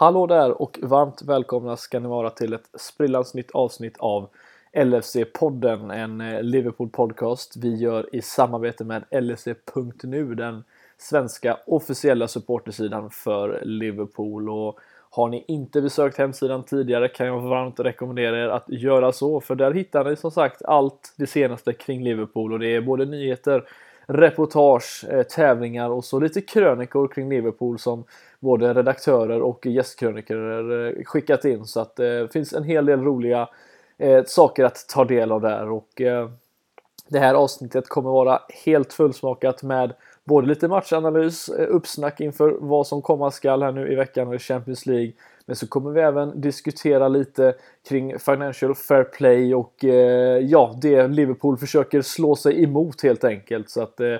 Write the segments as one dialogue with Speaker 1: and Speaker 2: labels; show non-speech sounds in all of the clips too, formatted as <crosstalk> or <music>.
Speaker 1: Hallå där och varmt välkomna ska ni vara till ett sprillans nytt avsnitt av LFC-podden, en eh, Liverpool-podcast vi gör i samarbete med LFC.nu, den svenska officiella supportersidan för Liverpool. Och har ni inte besökt hemsidan tidigare kan jag varmt rekommendera er att göra så, för där hittar ni som sagt allt det senaste kring Liverpool och det är både nyheter, reportage, eh, tävlingar och så lite krönikor kring Liverpool som både redaktörer och gästkrönikor eh, skickat in så att eh, det finns en hel del roliga saker att ta del av där och det här avsnittet kommer vara helt fullsmakat med både lite matchanalys, uppsnack inför vad som komma skall här nu i veckan i Champions League. Men så kommer vi även diskutera lite kring Financial Fair Play och eh, ja, det Liverpool försöker slå sig emot helt enkelt. Så att eh,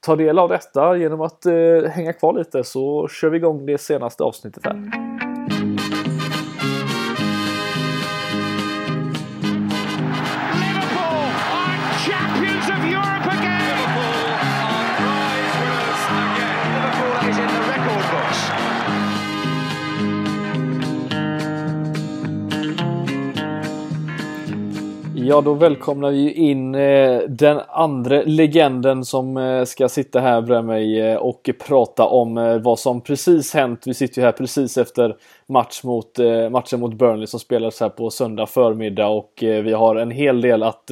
Speaker 1: ta del av detta genom att eh, hänga kvar lite så kör vi igång det senaste avsnittet här. Mm. Ja, då välkomnar vi in eh, den andra legenden som eh, ska sitta här bredvid mig eh, och prata om vad som precis hänt. Vi sitter ju här precis efter match mot, matchen mot Burnley som spelades här på söndag förmiddag och vi har en hel del att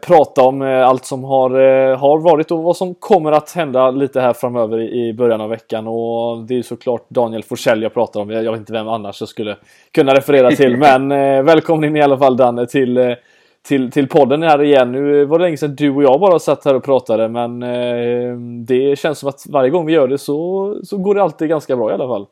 Speaker 1: prata om allt som har, har varit och vad som kommer att hända lite här framöver i början av veckan. Och det är såklart Daniel Forsell jag pratar om. Jag vet inte vem annars jag skulle kunna referera till. <laughs> Men välkommen in i alla fall Danne till till, till podden här igen. Nu var det länge sedan du och jag bara satt här och pratade men eh, det känns som att varje gång vi gör det så, så går det alltid ganska bra i alla fall.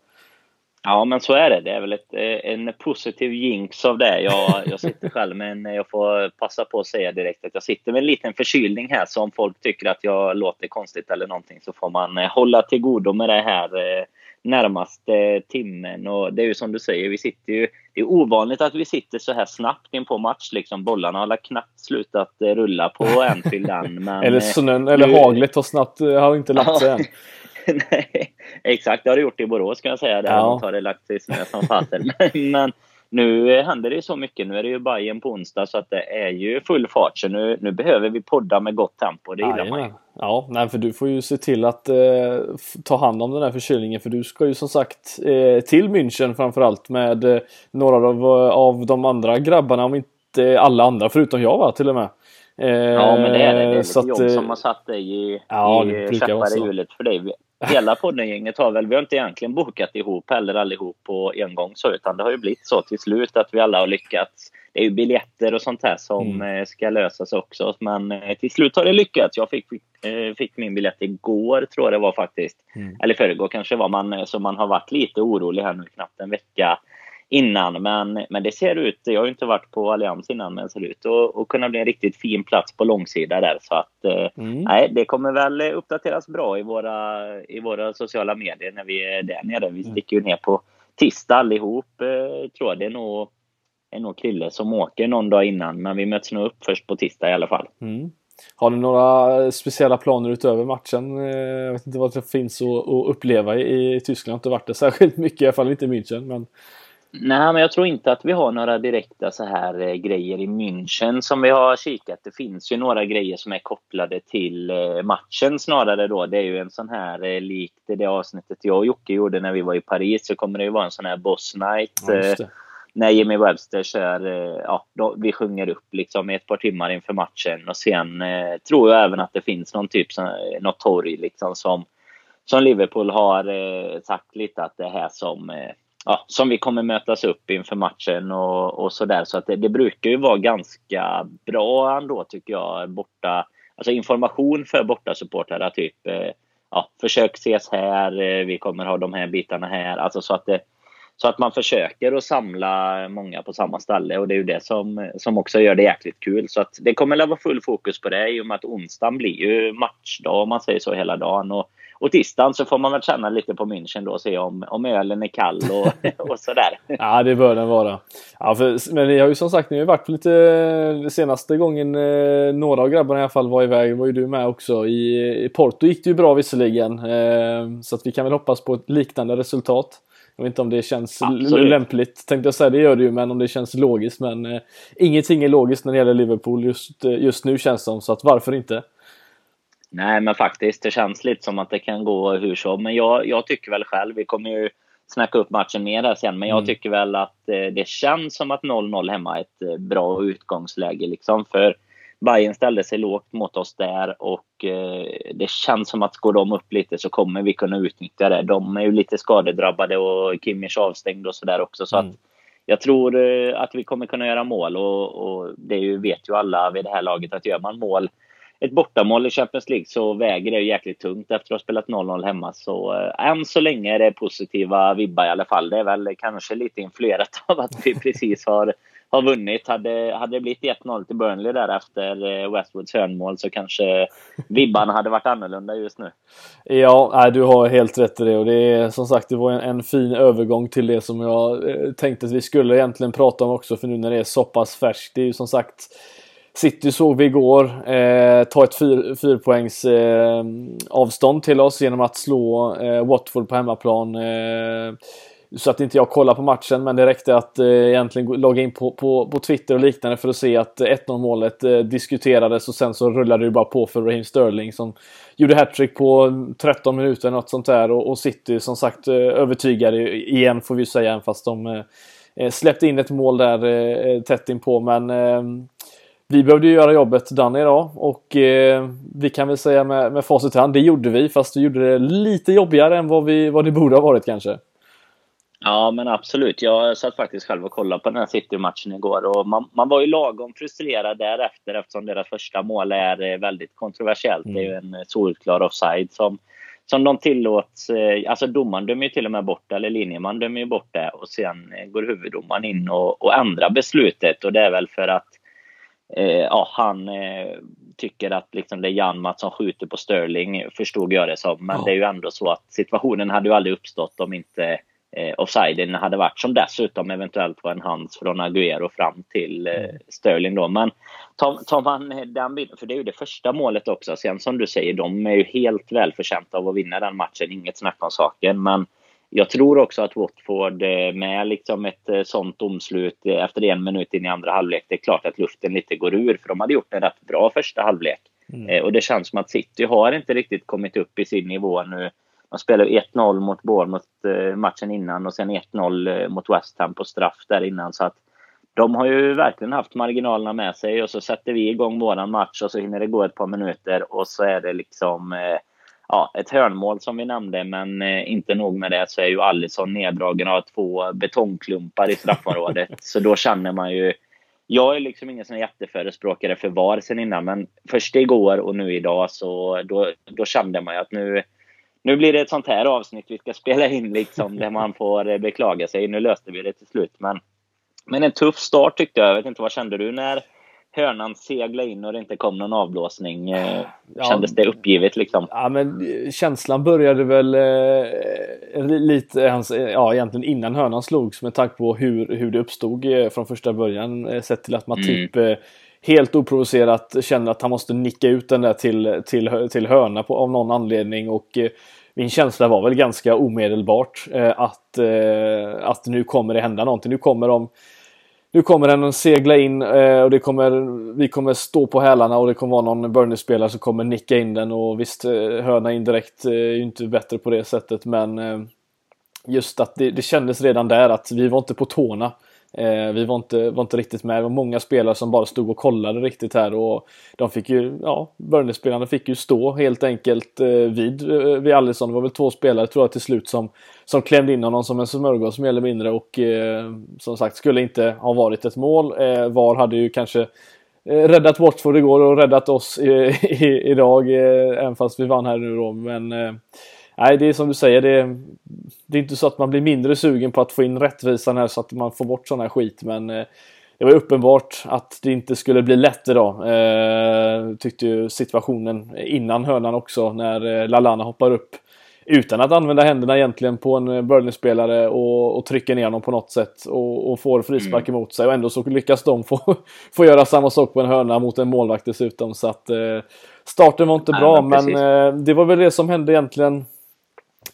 Speaker 2: Ja, men så är det. Det är väl ett, eh, en positiv jinx av det. Jag, jag sitter själv, men jag får passa på att säga direkt att jag sitter med en liten förkylning här. Så om folk tycker att jag låter konstigt eller någonting så får man eh, hålla till godo med det här eh, närmaste timmen. Och det är ju som du säger, vi sitter ju... Det är ovanligt att vi sitter så här snabbt in på match. Liksom, bollarna har knappt slutat rulla på Anfield än. <laughs> Men,
Speaker 1: eller snön, eller haglet har snabbt har inte lagt sig än. <laughs> <laughs>
Speaker 2: Nej, exakt. Det har det gjort i Borås kan jag säga. Där ja. har det lagt sig snö som fasen. <laughs> men, men nu händer det så mycket. Nu är det ju Bayern på onsdag så att det är ju full fart. Så nu, nu behöver vi podda med gott tempo. Det gillar man ju.
Speaker 1: Ja, nej, för du får ju se till att eh, ta hand om den här förkylningen. För du ska ju som sagt eh, till München framförallt med eh, några av, av de andra grabbarna. Om inte alla andra förutom jag va, till och med.
Speaker 2: ja, men det är det. Det är lite jobb eh, som har satt dig i, ja, i käppar i hjulet för dig hela poddengänget har väl, vi har inte egentligen bokat ihop heller allihop på en gång så, utan det har ju blivit så till slut att vi alla har lyckats. Det är ju biljetter och sånt här som mm. Eh, ska lösas också, men eh, till slut har det lyckats. Jag fick, eh, fick min biljett igår, tror jag det var faktiskt. Mm. Eller förrgår kanske var man, så man har varit lite orolig här nu knappt en vecka innan. Men, men det ser ut, jag har ju inte varit på Allians innan, men det ser ut att, att kunna bli en riktigt fin plats på långsida där. Så att eh, mm. nej, det kommer väl uppdateras bra i våra, i våra sociala medier när vi är där nere. Vi mm. sticker ju ner på tisdag allihop, eh, tror jag. Det är nog, är nog Krille som åker någon dag innan, men vi möts nog upp först på tisdag i alla fall.
Speaker 1: Mm. Har ni några speciella planer utöver matchen? Eh, jag vet inte vad det finns att, uppleva i, Tyskland. Jag har inte varit där särskilt mycket, i alla fall inte i München. Men...
Speaker 2: Nej, men jag tror inte att vi har några direkta så här eh, grejer i München som vi har kikat. Det finns ju några grejer som är kopplade till eh, matchen snarare då. Det är ju en sån här, eh, likt det avsnittet jag och Jocke gjorde när vi var i Paris, så kommer det ju vara en sån här boss night. Ja, när Jimmy Webster kör, ja, då, vi sjunger upp liksom ett par timmar inför matchen och sen eh, tror jag även att det finns någon typ, något torg liksom som, som Liverpool har eh, sagt lite att det är här som eh, ja, som vi kommer mötas upp inför matchen och, och sådär. Så att det, det, brukar ju vara ganska bra ändå tycker jag. Borta, alltså information för bortasupportrar. Typ eh, ja, försök ses här, eh, vi kommer ha de här bitarna här. Alltså så att det, så att man försöker att samla många på samma ställe och det är ju det som, som också gör det jäkligt kul. Så att det kommer att vara full fokus på det i och med att onsdagen blir ju matchdag om man säger så hela dagen. Och och tisdagen så får man väl känna lite på München då och se om, om ölen är kall och, <laughs> och sådär.
Speaker 1: ja, det bör den vara. Ja, för, men ni har ju som sagt, ni har ju varit på lite senaste gången eh, några av grabbarna i alla fall var iväg, var ju du med också. I, i Porto gick det ju bra visserligen. Eh, så att vi kan väl hoppas på ett liknande resultat Jag vet inte om det känns Absolut. lämpligt, tänkte jag säga. Det gör det ju, men om det känns logiskt. Men eh, ingenting är logiskt när det gäller Liverpool just, eh, just nu känns det som, så att varför inte?
Speaker 2: Nej, men faktiskt, det känns lite som att det kan gå hur som. Men jag, jag tycker väl själv, vi kommer ju snacka upp matchen mer där sen, men jag mm. tycker väl att eh, det känns som att 0-0 hemma är ett eh, bra utgångsläge. Liksom, för Bayern ställde sig lågt mot oss där och eh, det känns som att går de upp lite så kommer vi kunna utnyttja det. De är ju lite skadedrabbade och Kimmich avstängd och sådär också. Så mm. att jag tror att vi kommer kunna göra mål och, och det ju, vet ju alla vid det här laget att gör man mål ett bortamål i Champions League så väger det jäkligt tungt efter att ha spelat 0-0 hemma. Så äh, än så länge är det positiva vibbar i alla fall. Det är väl kanske lite influerat <laughs> av att vi <laughs> precis har, har vunnit. Hade, hade det blivit 1-0 till Burnley där efter eh, Westwoods hörnmål så kanske vibbarna hade varit annorlunda just nu.
Speaker 1: Ja, nej, du har helt rätt i det och det är som sagt det var en, en fin övergång till det som jag eh, tänkte att vi skulle egentligen prata om också för nu när det är så pass färskt. Det är ju som sagt City såg vi igår eh, ta ett fyr, fyrpoängs eh, avstånd till oss genom att slå eh, Watford på hemmaplan. Eh, så att inte jag kollar på matchen, men det räckte att eh, egentligen logga in på, på, på Twitter och liknande för att se att eh, 1-0 målet eh, diskuterades och sen så rullade det bara på för Raheem Sterling som gjorde hattrick på 13 minuter, något sånt där. Och, och City som sagt eh, övertygade igen får vi säga, även fast de eh, släppte in ett mål där eh, tätt inpå. Men eh, vi behövde ju göra jobbet Danny idag och eh, vi kan väl säga med, med facit hand, det gjorde vi fast vi gjorde det lite jobbigare än vad, vi, vad det borde ha varit kanske.
Speaker 2: Ja men absolut. Jag satt faktiskt själv och kollade på den här City-matchen igår och man, man var ju lagom frustrerad därefter eftersom deras första mål är eh, väldigt kontroversiellt. Mm. Det är ju mm. en solklar offside som, som de tillåts... Eh, alltså domaren dömer ju till och med bort eller linjeman dömer ju bort det och sen eh, går huvuddomaren in och, och ändrar beslutet och det är väl för att eh, ja, han eh, tycker att liksom det är Janmat som skjuter på Sterling, förstod jag det som. Men ja. det är ju ändå så att situationen hade ju aldrig uppstått om inte eh, offsiden hade varit, som dessutom eventuellt var en hands från Agüero fram till eh, mm. Sterling då. Men tar, tar man den bilden, för det är ju det första målet också. Sen som du säger, de är ju helt välförtjänta av att vinna den matchen, inget snack om saken. Men jag tror också att Watford eh, med liksom ett eh, sånt domslut eh, efter en minut in i andra halvlek, det är klart att luften lite går ur, för de hade gjort en rätt bra första halvlek. Mm. Och det känns som att City har inte riktigt kommit upp i sin nivå nu. De spelade 1-0 mot Bournemouth matchen innan och sen 1-0 mot West Ham på straff där innan. Så att de har ju verkligen haft marginalerna med sig och så sätter vi igång våran match och så hinner det gå ett par minuter och så är det liksom ja, ett hörnmål som vi nämnde, men eh, inte nog med det så är ju Alisson neddragen av två betongklumpar i straffområdet. <laughs> så då känner man ju... Jag är liksom ingen sån jätteförespråkare för VAR sen innan, men först igår och nu idag så då, då kände man ju att nu, nu blir det ett sånt här avsnitt vi ska spela in liksom, där man får eh, beklaga sig. Nu löste vi det till slut, men, men en tuff start tyckte jag. Jag vet inte, vad kände du när hörnan segla in och det inte kom någon avblåsning. Eh, kändes det uppgivet liksom?
Speaker 1: Ja, men eh, känslan började väl eh, lite, ja egentligen innan hörnan slogs med tanke på hur, hur det uppstod eh, från första början. Eh, sett till att Matip mm. helt oprovocerat känner att han måste nicka ut den där till, till, till hörna på, av någon anledning. och min känsla var väl ganska omedelbart att, att nu kommer det hända någonting. Nu kommer de nu kommer den att segla in eh, och det kommer, vi kommer stå på hälarna och det kommer vara någon Burnley-spelare som kommer nicka in den och visst, eh, hörna indirekt eh, är ju inte bättre på det sättet men just att det, det kändes redan där att vi var inte på tårna. Eh, vi var inte, var inte riktigt med. Det var många spelare som bara stod och kollade riktigt här och de fick ju, ja, Burnley-spelarna fick ju stå helt enkelt eh, vid, eh, vid Allison. Det var väl två spelare tror jag till slut som, som klämde in honom som en smörgås mer eller mindre och eh, som sagt skulle inte ha varit ett mål. Eh, VAR hade ju kanske räddat Watford igår och räddat oss i, <laughs> i, idag, eh, även fast vi vann här nu då. Men nej, det är som du säger, det, det är inte så att man blir mindre sugen på att få in rättvisan här så att man får bort sån här skit. Men eh, det var uppenbart att det inte skulle bli lätt idag. Eh, tyckte ju situationen innan hörnan också när eh, Lalana hoppar upp utan att använda händerna egentligen på en eh, Burnley-spelare och, och trycker ner honom på något sätt och, och får frispark mm. emot sig och ändå så lyckas de få, <laughs> få göra samma sak på en hörna mot en målvakt dessutom så att eh, starten var inte bra men, men eh, det var väl det som hände egentligen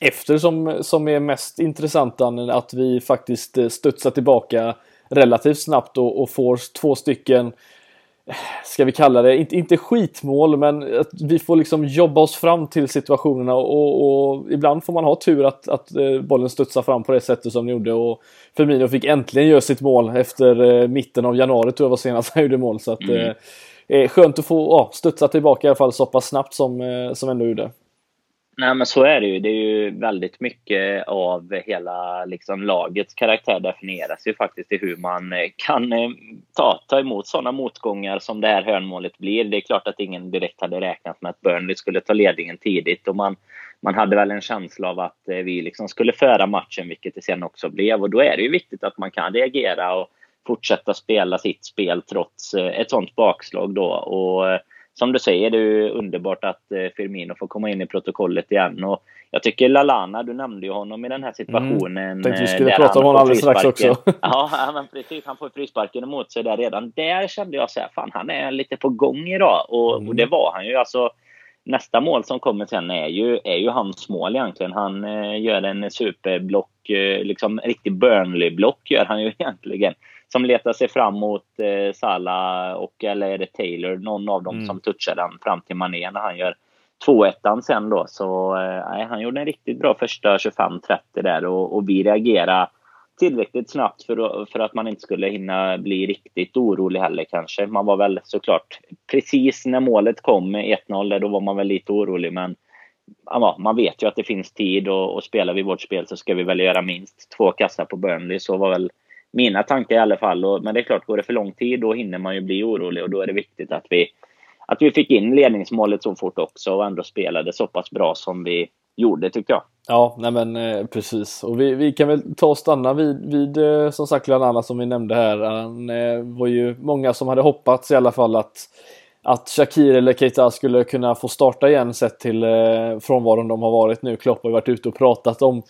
Speaker 1: efter som, som är mest intressanta. Att vi faktiskt studsar tillbaka relativt snabbt och, och får två stycken ska vi kalla det, inte, inte skitmål, men att vi får liksom jobba oss fram till situationerna och, och ibland får man ha tur att, att eh, bollen studsar fram på det sättet som den gjorde och Firmino fick äntligen göra sitt mål efter eh, mitten av januari tror jag var senast han <laughs> gjorde mål. Så att, mm. eh, skönt att få ja, studsa tillbaka i alla fall så pass snabbt som, eh, som ändå gjorde.
Speaker 2: Nej, men så är det ju. Det är ju väldigt mycket av hela liksom, lagets karaktär definieras ju faktiskt i hur man eh, kan eh, ta, ta emot sådana motgångar som det här hörnmålet blir. Det är klart att ingen direkt hade räknat med att Burnley skulle ta ledningen tidigt och man, man hade väl en känsla av att eh, vi liksom skulle föra matchen, vilket det sen också blev. Och då är det ju viktigt att man kan reagera och fortsätta spela sitt spel trots ett sådant bakslag då. Och som du säger, det är underbart att eh, Firmino får komma in i protokollet igen. Och jag tycker Lalana, du nämnde ju honom i den här situationen. Mm.
Speaker 1: Tänkte vi skulle prata om honom alldeles strax också. <laughs>
Speaker 2: ja, men precis. Han får frisparken emot sig där redan. Där kände jag så här, fan han är lite på gång idag. Och, mm. och det var han ju. Alltså, nästa mål som kommer sen är ju, är ju hans mål egentligen. Han eh, gör en superblock, eh, liksom riktig Burnley-block gör han ju <laughs> egentligen som letar sig fram mot eh, Salah och eller är det Taylor, någon av dem mm. som touchar den fram till Mané när han gör 2-1 sen då. Så eh, han gjorde en riktigt bra första 25-30 där och, och vi reagerade tillräckligt snabbt för, för att man inte skulle hinna bli riktigt orolig heller kanske. Man var väl såklart precis när målet kom, 1-0, då var man väl lite orolig men ja, man vet ju att det finns tid och, och spelar vi vårt spel så ska vi väl göra minst två kassar på Burnley. Så var väl mina tankar i alla fall. Och, men det är klart, går det för lång tid då hinner man ju bli orolig och då är det viktigt att vi, att vi fick in ledningsmålet så fort också och ändå spelade så pass bra som vi gjorde tycker jag.
Speaker 1: Ja, nej men eh, precis. Och vi, vi kan väl ta och stanna vid, vid eh, som sagt bland som vi nämnde här. Han eh, var ju många som hade hoppats i alla fall att att Shakir eller Keita skulle kunna få starta igen sett till eh, frånvaron de har varit nu. Klopp har ju varit ute och pratat om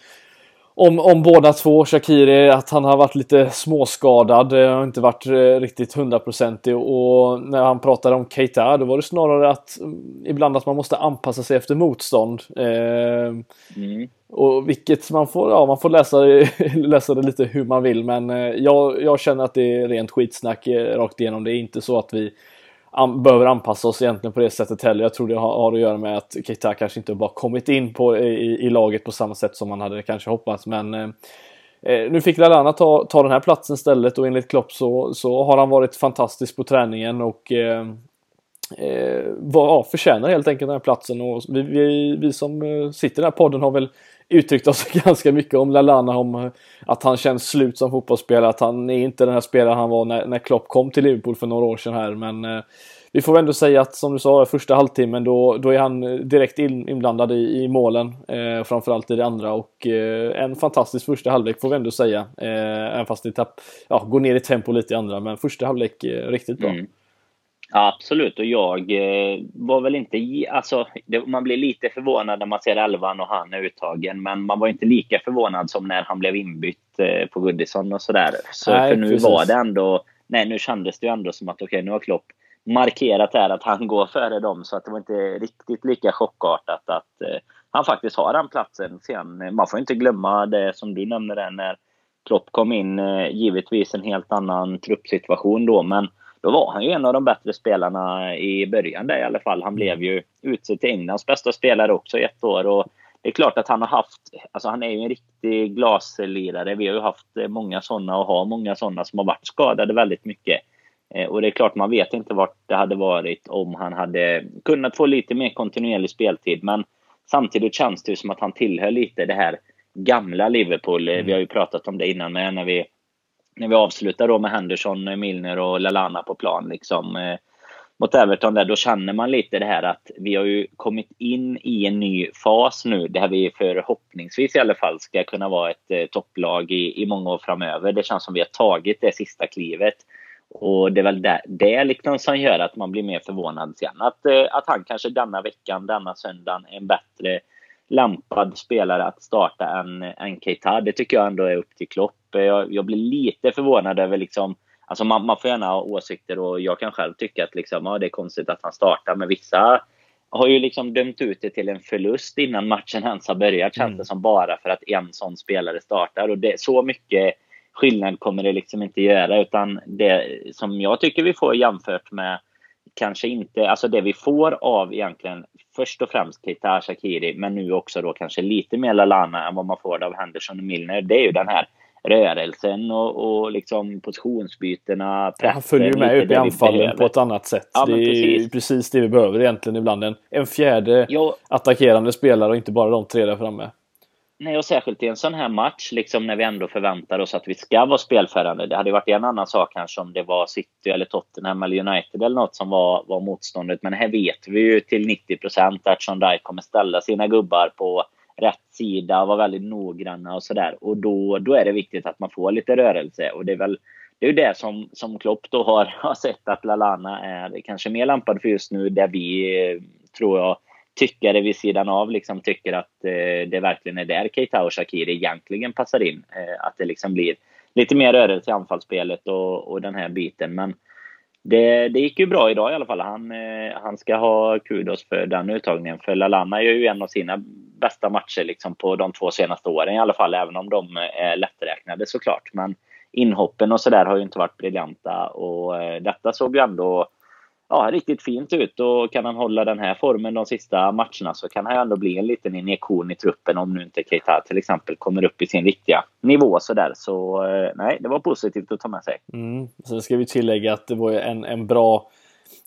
Speaker 1: om, om båda två. Shakiri, att han har varit lite småskadad. Har inte varit eh, riktigt hundraprocentig. Och när han pratade om Keita, då var det snarare att mm, ibland att man måste anpassa sig efter motstånd. Eh, mm. Och vilket man får, ja, man får läsa, <laughs> läsa det lite hur man vill. Men eh, jag, jag känner att det är rent skitsnack rakt igenom. Det är inte så att vi an behöver anpassa oss egentligen på det sättet heller. Jag tror det har, har att göra med att Keita kanske inte bara kommit in på, i, i, laget på samma sätt som man hade kanske hoppats. Men eh, eh nu fick Lallana ta, ta den här platsen istället och enligt Klopp så, så har han varit fantastisk på träningen och eh, eh, var, ja, förtjänar helt enkelt den här platsen. Och vi, vi, vi som eh, sitter i den här podden har väl uttryckt oss <laughs> ganska mycket om Lallana, om eh, att han känns slut som fotbollsspelare, att han är inte den här spelaren han var när, när Klopp kom till Liverpool för några år sedan här. Men eh, vi får väl ändå säga att som du sa, första halvtimmen då, då är han eh, direkt in, inblandad i, i målen. Eh, framförallt i det andra och eh, en fantastisk första halvlek får vi ändå säga. Eh, även fast det tapp, ja, går ner i tempo lite i andra, men första halvlek eh, riktigt bra. Mm.
Speaker 2: Absolut, och jag eh, var väl inte... Alltså, det, man blir lite förvånad när man ser elvan och han är uttagen, men man var inte lika förvånad som när han blev inbytt eh, på Goodison och sådär. Så, nej, för nu precis. var det ändå... Nej, nu kändes det ju ändå som att okej, okay, nu har Klopp markerat här att han går före dem, så att det var inte riktigt lika chockartat att eh, han faktiskt har den platsen. Sen, man får inte glömma det som du nämnde där när Klopp kom in, eh, givetvis en helt annan truppsituation då, men då var han ju en av de bättre spelarna i början där i alla fall. Han blev ju utsedd till Englands bästa spelare också i ett år. Och det är klart att han har haft, alltså han är ju en riktig glaslirare. Vi har ju haft många sådana och har många sådana som har varit skadade väldigt mycket. Eh, och det är klart, man vet inte vart det hade varit om han hade kunnat få lite mer kontinuerlig speltid. Men samtidigt känns det ju som att han tillhör lite det här gamla Liverpool. Mm. Vi har ju pratat om det innan med när vi när vi avslutar då med Henderson, eh, Milner och Lalana på plan liksom, eh, mot Everton där, då känner man lite det här att vi har ju kommit in i en ny fas nu där vi förhoppningsvis i alla fall ska kunna vara ett eh, topplag i, i många år framöver. Det känns som vi har tagit det sista klivet. Och det är väl det, det liksom som gör att man blir mer förvånad sen. Att, eh, att han kanske denna veckan, denna söndagen, är en bättre lämpad spelare att starta än, än Keita. Det tycker jag ändå är upp till Klopp. Jag, jag blir lite förvånad över liksom Alltså man, man får gärna ha åsikter och jag kan själv tycka att liksom, ja, det är konstigt att han startar. Men vissa har ju liksom dömt ut det till en förlust innan matchen ens har börjat, känns mm. det som, bara för att en sån spelare startar. Och det, så mycket skillnad kommer det liksom inte göra, utan det som jag tycker vi får jämfört med kanske inte, alltså det vi får av egentligen först och främst Keita Shakiri, men nu också då kanske lite mer Lalana än vad man får av Henderson och Milner, det är ju den här rörelsen och, och liksom positionsbytena.
Speaker 1: Ja, han följer ju med upp i anfallen på ett annat sätt. Ja, det är precis. precis det vi behöver egentligen ibland. En, en fjärde jo. attackerande spelare och inte bara de tre där framme.
Speaker 2: Nej, och särskilt i en sån här match, liksom när vi ändå förväntar oss att vi ska vara spelförande. Det hade varit en annan sak kanske om det var City eller Tottenham eller United eller något som var, var motståndet. Men här vet vi ju till 90 procent att Sean kommer ställa sina gubbar på rätt sida, vara väldigt noggranna och sådär. Och då, då är det viktigt att man får lite rörelse. Och det är väl det är det som, som Klopp då har, <laughs> har sett att Lalana är kanske mer lämpad för just nu, där vi, tror jag, tyckare vid sidan av liksom tycker att eh, det verkligen är där Keita och Shakiri egentligen passar in. Eh, att det liksom blir lite mer rörelse i anfallsspelet och, och den här biten. Men det, det gick ju bra idag i alla fall. Han, eh, han ska ha kudos för den uttagningen. För Lalana gör ju en av sina bästa matcher liksom på de två senaste åren i alla fall, även om de är lätträknade såklart. Men inhoppen och sådär har ju inte varit briljanta och eh, detta såg ju ändå ja, riktigt fint ut och kan han hålla den här formen de sista matcherna så kan han ändå bli en liten injektion i truppen om nu inte Keita till exempel kommer upp i sin riktiga nivå sådär. Så eh, nej, det var positivt att ta med sig.
Speaker 1: Mm. Sen ska vi tillägga att det var en, en bra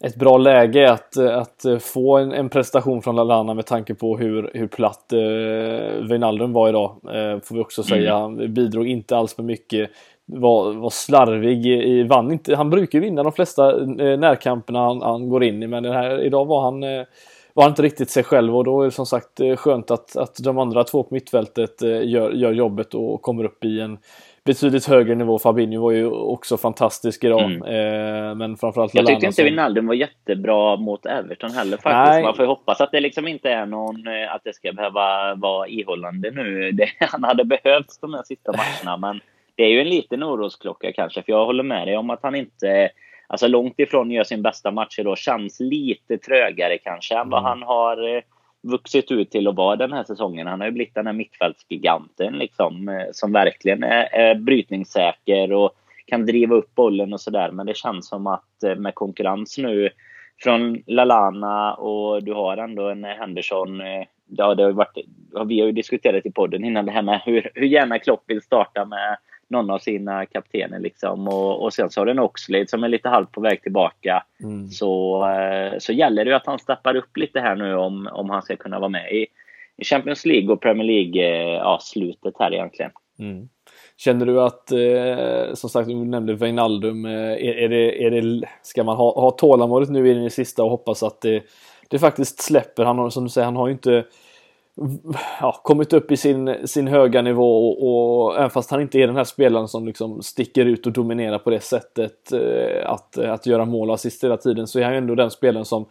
Speaker 1: ett bra läge att, att få en, en prestation från Lalana med tanke på hur, hur platt eh, Wijnaldum var idag. Eh, får vi också säga. Mm. Han bidrog inte alls med mycket var, var slarvig. I, vann inte, han brukar vinna de flesta eh, närkamperna han, han, går in i men den här, idag var han, eh, var han inte riktigt sig själv och då är det som sagt eh, skönt att, att de andra två på mittfältet gör, gör jobbet och kommer upp i en betydligt högre nivå. Fabinho var ju också fantastisk idag. Mm. men framförallt
Speaker 2: Jag tyckte inte som... Wijnaldum var jättebra mot Everton heller faktiskt. Nej. Man får ju hoppas att det liksom inte är någon, att det ska behöva vara ihållande nu. <laughs> Det, han hade behövts de här sista matcherna men det är ju en liten orosklocka kanske, för jag håller med dig om att han inte, alltså långt ifrån gör sin bästa match idag, känns lite trögare kanske än vad mm. han har eh, vuxit ut till att vara den här säsongen. Han har ju blivit den här mittfältsgiganten liksom, eh, som verkligen är, är brytningssäker och kan driva upp bollen och sådär. Men det känns som att eh, med konkurrens nu från Lalana och du har ändå en Henderson. Ja, det har varit, vi har ju diskuterat i podden innan det här med hur, hur gärna Klopp vill starta med någon av sina kaptener. Liksom. Och, och sen så har du en Oxlade som är lite halvt på väg tillbaka. Mm. Så, eh, så gäller det att han steppar upp lite här nu om, om han ska kunna vara med i, Champions League och Premier League-slutet eh, ja, här egentligen. Mm.
Speaker 1: Känner du att, eh, som sagt, du nämnde Wijnaldum, eh, är, är, det, är det, ska man ha, ha tålamodet nu i det sista och hoppas att det, det faktiskt släpper? Han har, som du säger, han har ju inte ja, kommit upp i sin, sin höga nivå och, och även fast han inte är den här spelaren som liksom sticker ut och dominerar på det sättet eh, att, att göra mål och assist hela tiden så är han ju ändå den spelaren som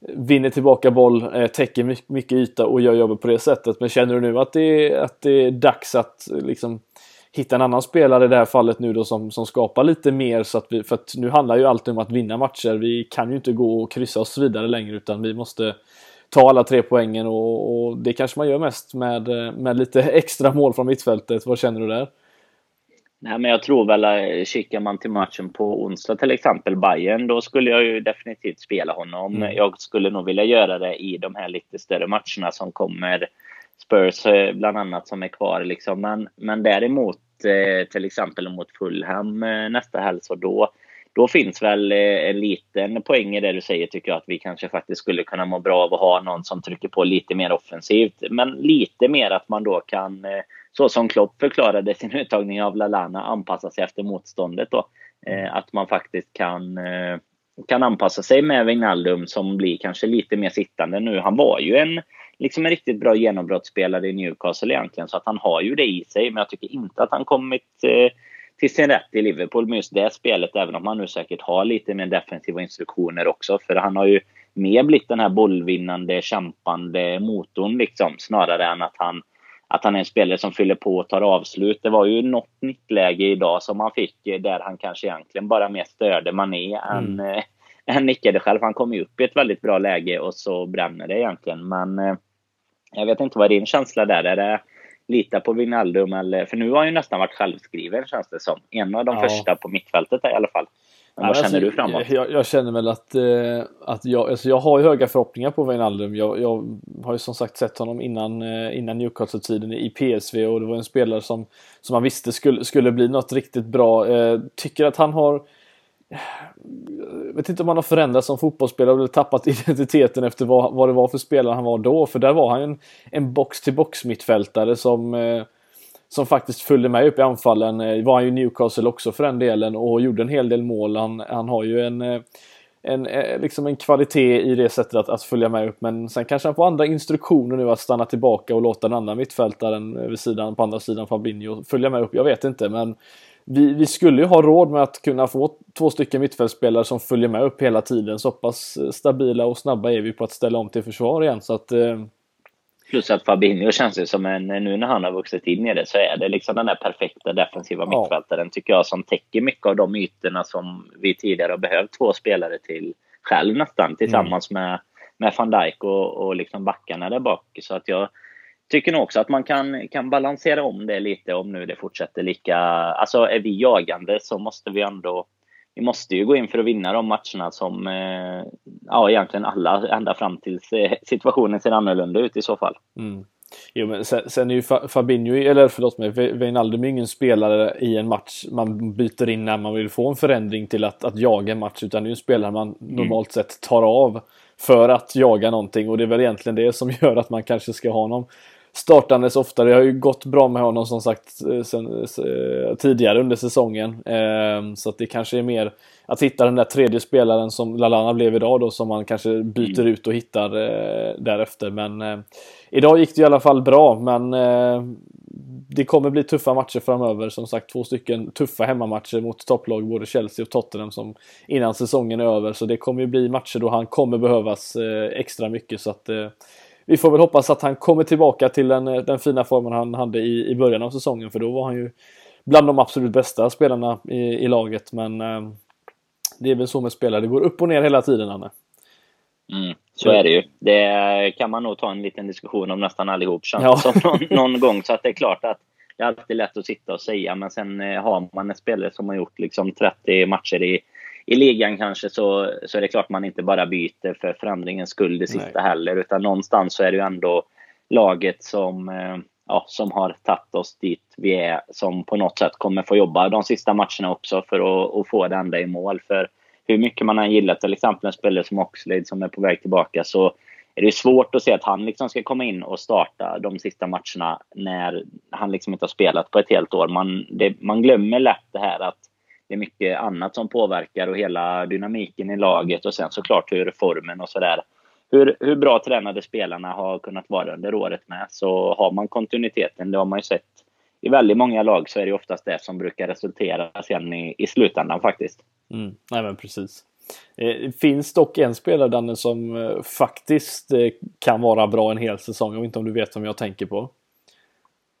Speaker 1: vinner tillbaka boll, eh, täcker mycket, mycket yta och gör jobbet på det sättet. Men känner du nu att det är, att det är dags att liksom hitta en annan spelare i det här fallet nu då som, som skapar lite mer så att vi, för att nu handlar ju allt om att vinna matcher. Vi kan ju inte gå och kryssa oss vidare längre utan vi måste ta alla tre poängen och, och, det kanske man gör mest med, med lite <laughs> extra mål från mittfältet. Vad känner du där?
Speaker 2: Nej, men jag tror väl att eh, kikar man till matchen på onsdag till exempel, Bayern, då skulle jag ju definitivt spela honom. Mm. Jag skulle nog vilja göra det i de här lite större matcherna som kommer. Spurs eh, bland annat som är kvar liksom. Men, men däremot eh, till exempel mot Fulham nästa helg så då då finns väl eh, en liten poäng i det du säger tycker jag att vi kanske faktiskt skulle kunna må bra av att ha någon som trycker på lite mer offensivt. Men lite mer att man då kan, eh, så som Klopp förklarade sin uttagning av Lalana, anpassa sig efter motståndet då. Eh, att man faktiskt kan, kan anpassa sig med Wijnaldum som blir kanske lite mer sittande nu. Han var ju en, liksom en riktigt bra genombrottsspelare i Newcastle egentligen så att han har ju det i sig men jag tycker inte att han kommit till sin rätt i Liverpool med just det spelet, även om han nu säkert har lite mer defensiva instruktioner också. För han har ju mer blivit den här bollvinnande, kämpande motorn liksom, snarare än att han, att han är en spelare som fyller på och tar avslut. Det var ju något nytt läge idag som han fick där han kanske egentligen bara mer störde Mané mm. än, han nickade själv. Han kom ju upp i ett väldigt bra läge och så bränner det egentligen. Men eh, jag vet inte vad din känsla där är. Det lita på Wijnaldum eller... För nu har han ju nästan varit självskriven känns det som. En av de ja. första på mittfältet i alla fall. Men vad känner alltså, du framåt?
Speaker 1: Jag, jag, känner väl att, eh, att jag, alltså jag har ju höga förhoppningar på Wijnaldum. Jag, jag har ju som sagt sett honom innan, eh, innan Newcastle-tiden i PSV och det var en spelare som, som man visste skulle, skulle bli något riktigt bra. Eh, tycker att han har jag vet inte om han har förändrats som fotbollsspelare eller tappat <laughs> identiteten efter vad, vad det var för spelare han var då. För där var han en, en box-till-box mittfältare som, eh, som faktiskt följde med upp i anfallen. Eh, var han ju Newcastle också för den delen och gjorde en hel del mål. Han, han har ju en, eh, en, eh, liksom en kvalitet i det sättet att, att följa med upp. Men sen kanske han får andra instruktioner nu att stanna tillbaka och låta den andra mittfältaren vid sidan, på andra sidan Fabinho följa med upp. Jag vet inte men vi, vi, skulle ju ha råd med att kunna få två stycken mittfältspelare som följer med upp hela tiden. Så pass stabila och snabba är vi på att ställa om till försvar igen. Så att, eh...
Speaker 2: Plus att Fabinho känns ju som en, nu när han har vuxit in i det så är det liksom den där perfekta defensiva ja. mittfältaren tycker jag som täcker mycket av de ytorna som vi tidigare har behövt två spelare till själv nästan tillsammans mm. med, med van Dijk och, och liksom backarna där bak. Så att jag tycker nog också att man kan, kan balansera om det lite om nu det fortsätter lika... Alltså är vi jagande så måste vi ändå... Vi måste ju gå in för att vinna de matcherna som, eh, ja egentligen alla, ända fram tills situationen ser annorlunda ut i så fall.
Speaker 1: Mm. Jo men sen, sen är ju Fabinho, eller förlåt mig, Wijnaldum är ingen spelare i en match man byter in när man vill få en förändring till att, att jaga en match utan det är ju en spelare man mm. normalt sett tar av för att jaga någonting och det är väl egentligen det som gör att man kanske ska ha honom startandes ofta. Det har ju gått bra med honom som sagt eh, sen, eh, tidigare under säsongen. Ehm, så att det kanske är mer att hitta den där tredje spelaren som Lalana blev idag då som man kanske byter mm. ut och hittar eh, därefter. Men idag gick det i alla fall bra men det kommer bli tuffa matcher framöver. Som sagt två stycken tuffa hemmamatcher mot topplag både Chelsea och Tottenham som innan säsongen är över. Så det kommer bli matcher då han kommer behövas extra mycket. Så att vi får väl hoppas att han kommer tillbaka till den, den fina formen han hade i, i början av säsongen för då var han ju bland de absolut bästa spelarna i, i laget. Men eh, det är väl så med spelare, det går upp och ner hela tiden Anne.
Speaker 2: Mm, så är det ju. Det kan man nog ta en liten diskussion om nästan allihop känns ja. som någon, någon, gång. Så att det är klart att det är alltid lätt att sitta och säga men sen eh, har man en spelare som har gjort liksom 30 matcher i i ligan kanske så, så är det klart man inte bara byter för förändringens skull det sista Nej. heller. Utan någonstans så är det ju ändå laget som, eh, ja, som har tagit oss dit vi är. Som på något sätt kommer få jobba de sista matcherna också för att, att få det ända i mål. För hur mycket man än gillar till exempel en spelare som Oxlade som är på väg tillbaka så är det svårt att se att han liksom ska komma in och starta de sista matcherna när han liksom inte har spelat på ett helt år. Man, det, man glömmer lätt det här att det är mycket annat som påverkar och hela dynamiken i laget och sen såklart hur formen och sådär. Hur, hur bra tränade spelarna har kunnat vara under året med. Så har man kontinuiteten, det har man ju sett i väldigt många lag så är det oftast det som brukar resultera sen i, i slutändan faktiskt.
Speaker 1: Mm, nej men precis. Eh, det finns dock en spelare Danne som eh, faktiskt eh, kan vara bra en hel säsong. Jag vet inte om du vet vem jag tänker på?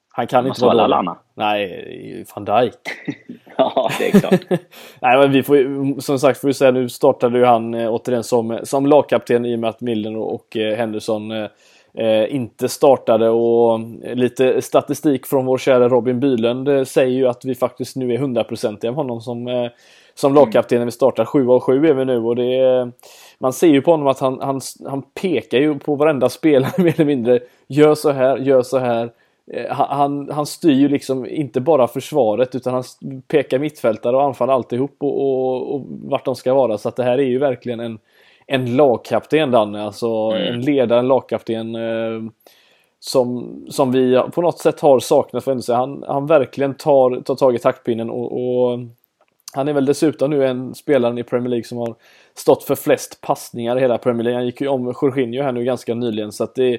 Speaker 1: Han kan inte vara dålig. Nej, van Dijk. <laughs> <laughs>
Speaker 2: ja, det är klart. <laughs>
Speaker 1: Nej, men vi får som sagt får vi säga nu startade ju han eh, återigen som, som lagkapten i och med att Milner och eh, Henderson eh, eh, inte startade och lite statistik från vår kära Robin Bylund säger ju att vi faktiskt nu är hundraprocentiga med honom som, som lagkapten när vi startar. 7 av 7 är vi nu och det man ser ju på honom att han, han, han pekar ju på varenda spelare <laughs> mer eller mindre. Gör så här, gör så här. Eh, han, han styr ju liksom inte bara försvaret utan han pekar mittfältare och anfall alltihop och, och, och vart de ska vara. Så att det här är ju verkligen en, en lagkapten Danne. Alltså mm. en ledare, en lagkapten. Eh, som, som vi på något sätt har saknat för han, han verkligen tar, tar tag i taktpinnen och, och han är väl dessutom nu en spelare i Premier League som har stått för flest passningar i hela Premier League. Han gick ju om Jorginho här nu ganska nyligen så att det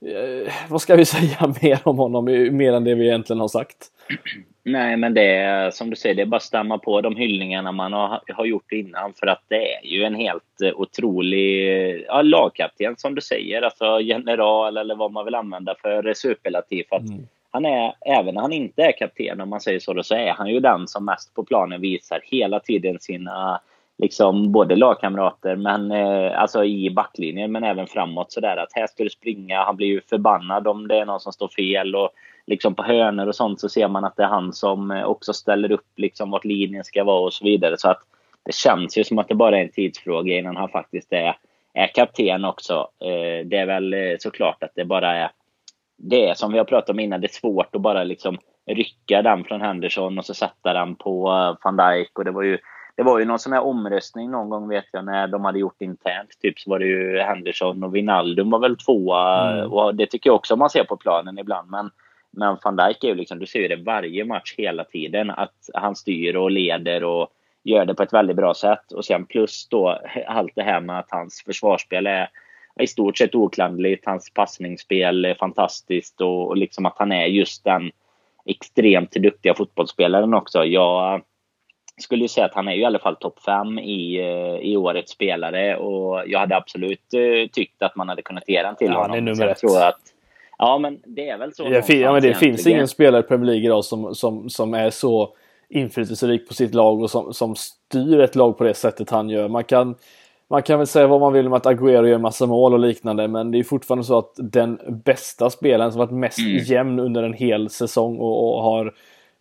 Speaker 1: eh, vad ska vi <laughs> säga mer om honom, mer än det vi egentligen har sagt?
Speaker 2: Nej, men det är som du säger, det är bara att stämma på de hyllningarna man har, har gjort innan. För att det är ju en helt eh, otrolig ja, lagkapten som du säger. Alltså general eller vad man vill använda för superlativ. För att mm. han är, även när han inte är kapten om man säger så, då, så är han ju den som mest på planen visar hela tiden sina liksom både lagkamrater men eh, alltså i backlinjen men även framåt sådär att här ska du springa. Han blir ju förbannad om det är någon som står fel och liksom på hönor och sånt så ser man att det är han som eh, också ställer upp liksom vart linjen ska vara och så vidare. Så att det känns ju som att det bara är en tidsfråga innan han faktiskt är, är kapten också. Eh, det är väl eh, såklart att det bara är det är som vi har pratat om innan, det är svårt att bara liksom rycka den från Henderson och så sätta den på eh, van Dijk. Och det var ju det var ju någon sån här omröstning någon gång vet jag när de hade gjort internt. Typ så var det ju Henderson och Wijnaldum var väl tvåa. Mm. Och det tycker jag också man ser på planen ibland. Men, men van Dijk är ju liksom, du ser ju det varje match hela tiden. Att han styr och leder och gör det på ett väldigt bra sätt. Och sen plus då <laughs> allt det här med att hans försvarsspel är i stort sett oklandligt. Hans passningsspel är fantastiskt och, och liksom att han är just den extremt duktiga fotbollsspelaren också. Jag skulle ju säga att han är ju i alla fall topp fem i, eh, i årets spelare och jag hade absolut uh, tyckt att man hade kunnat ge den till
Speaker 1: ja,
Speaker 2: honom.
Speaker 1: Det är nummer ett.
Speaker 2: Tror att, ja, men det är väl så.
Speaker 1: Ja, ja men det finns ingen spelare i Premier League idag som, som, som är så inflytelserik på sitt lag och som, som styr ett lag på det sättet han gör. Man kan, man kan väl säga vad man vill om att Agüero gör massa mål och liknande men det är fortfarande så att den bästa spelaren som varit mest mm. jämn under en hel säsong och, och har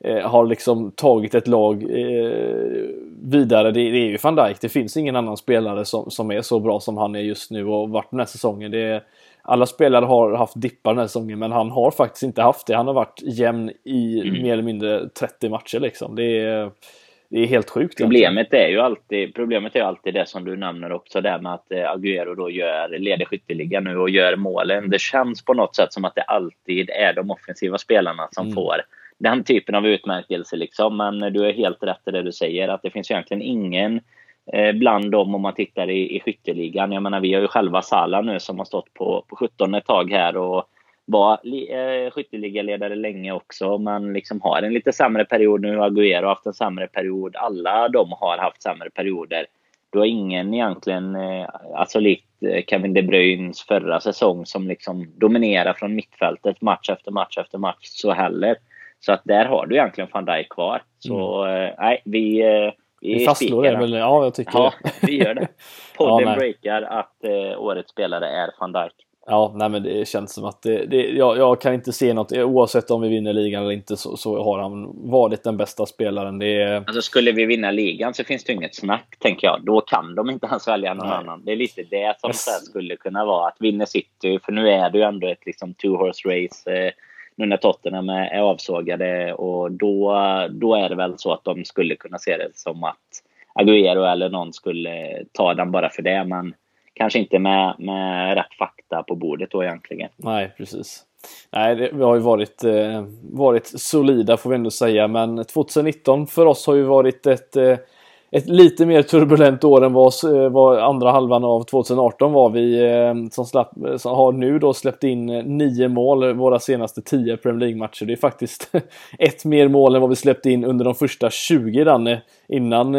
Speaker 1: eh, har liksom tagit ett lag eh, vidare. Det, det, är ju van Dijk. Det finns ingen annan spelare som, som är så bra som han är just nu och varit den här säsongen. Det är, alla spelare har haft dippar den här säsongen men han har faktiskt inte haft det. Han har varit jämn i mm. mer eller mindre 30 matcher liksom. Det är, det är helt sjukt.
Speaker 2: Problemet är ju alltid, problemet är alltid det som du nämner också, det med att eh, Agüero då gör, leder skytteligan nu och gör målen. Det känns på något sätt som att det alltid är de offensiva spelarna som mm. får den typen av utmärkelse. Liksom. Men du är helt rätt i det du säger, att det finns egentligen ingen eh, bland dem om man tittar i, i skytteligan. Jag menar, vi har ju själva Sala nu som har stått på, på 17 ett tag här och var eh, skytteligaledare länge också, men liksom har en lite sämre period nu. Agüero har haft en sämre period. Alla de har haft sämre perioder. Du har ingen egentligen, eh, alltså likt eh, Kevin De Bruynes förra säsong som liksom dominerar från mittfältet match efter match efter match så heller. Så att där har du egentligen van Dijk kvar. Så mm. Eh, nej, vi... Eh,
Speaker 1: vi, vi fastslår det väl? Ja, jag tycker
Speaker 2: ja, det. vi gör det. <laughs> Podden ja, breakar att eh, årets spelare är van Dijk.
Speaker 1: Ja, nej men det känns som att det, det, jag, jag, kan inte se något, oavsett om vi vinner ligan eller inte så, så har han varit den bästa spelaren. Det
Speaker 2: Alltså skulle vi vinna ligan så finns det inget snack, tänker jag. Då kan de inte ens välja någon nej. annan. Det är lite det som yes. skulle kunna vara att vinna City, för nu är det ju ändå ett liksom two horse race. Eh, nu när Tottenham är avsågade och då, då är det väl så att de skulle kunna se det som att Agüero eller någon skulle ta den bara för det. Men kanske inte med, med rätt fakta på bordet då egentligen.
Speaker 1: Nej, precis. Nej, det, vi har ju varit, eh, varit solida får vi ändå säga, men 2019 för oss har ju varit ett eh, ett lite mer turbulent år än vad, eh, vad andra halvan av 2018 var. Vi eh, som, slapp, som har nu då släppt in eh, nio mål våra senaste tio Premier League-matcher. Det är faktiskt <laughs> ett mer mål än vad vi släppte in under de första 20 Danne, innan,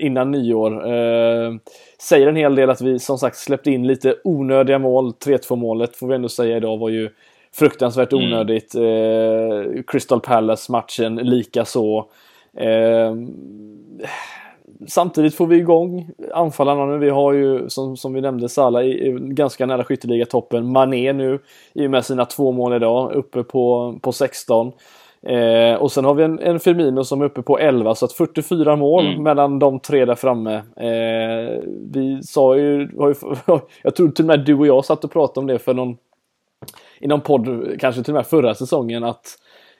Speaker 1: innan nyår. Säger en hel del att vi som sagt släppte in lite onödiga mål. 3-2 målet får vi ändå säga idag var ju fruktansvärt mm. onödigt. Mm. Crystal Palace-matchen lika så samtidigt får vi igång anfallarna nu. Vi har ju som, som vi nämnde Salah i, i ganska nära skytteligatoppen. Mané nu i och med sina två mål idag uppe på, på 16. Eh, och sen har vi en, en Firmino som är uppe på 11 så att 44 mål mm. mellan de tre där framme. Eh, vi sa ju, <laughs> jag tror till och med du och jag satt och pratade om det för någon i någon podd, kanske till och med förra säsongen att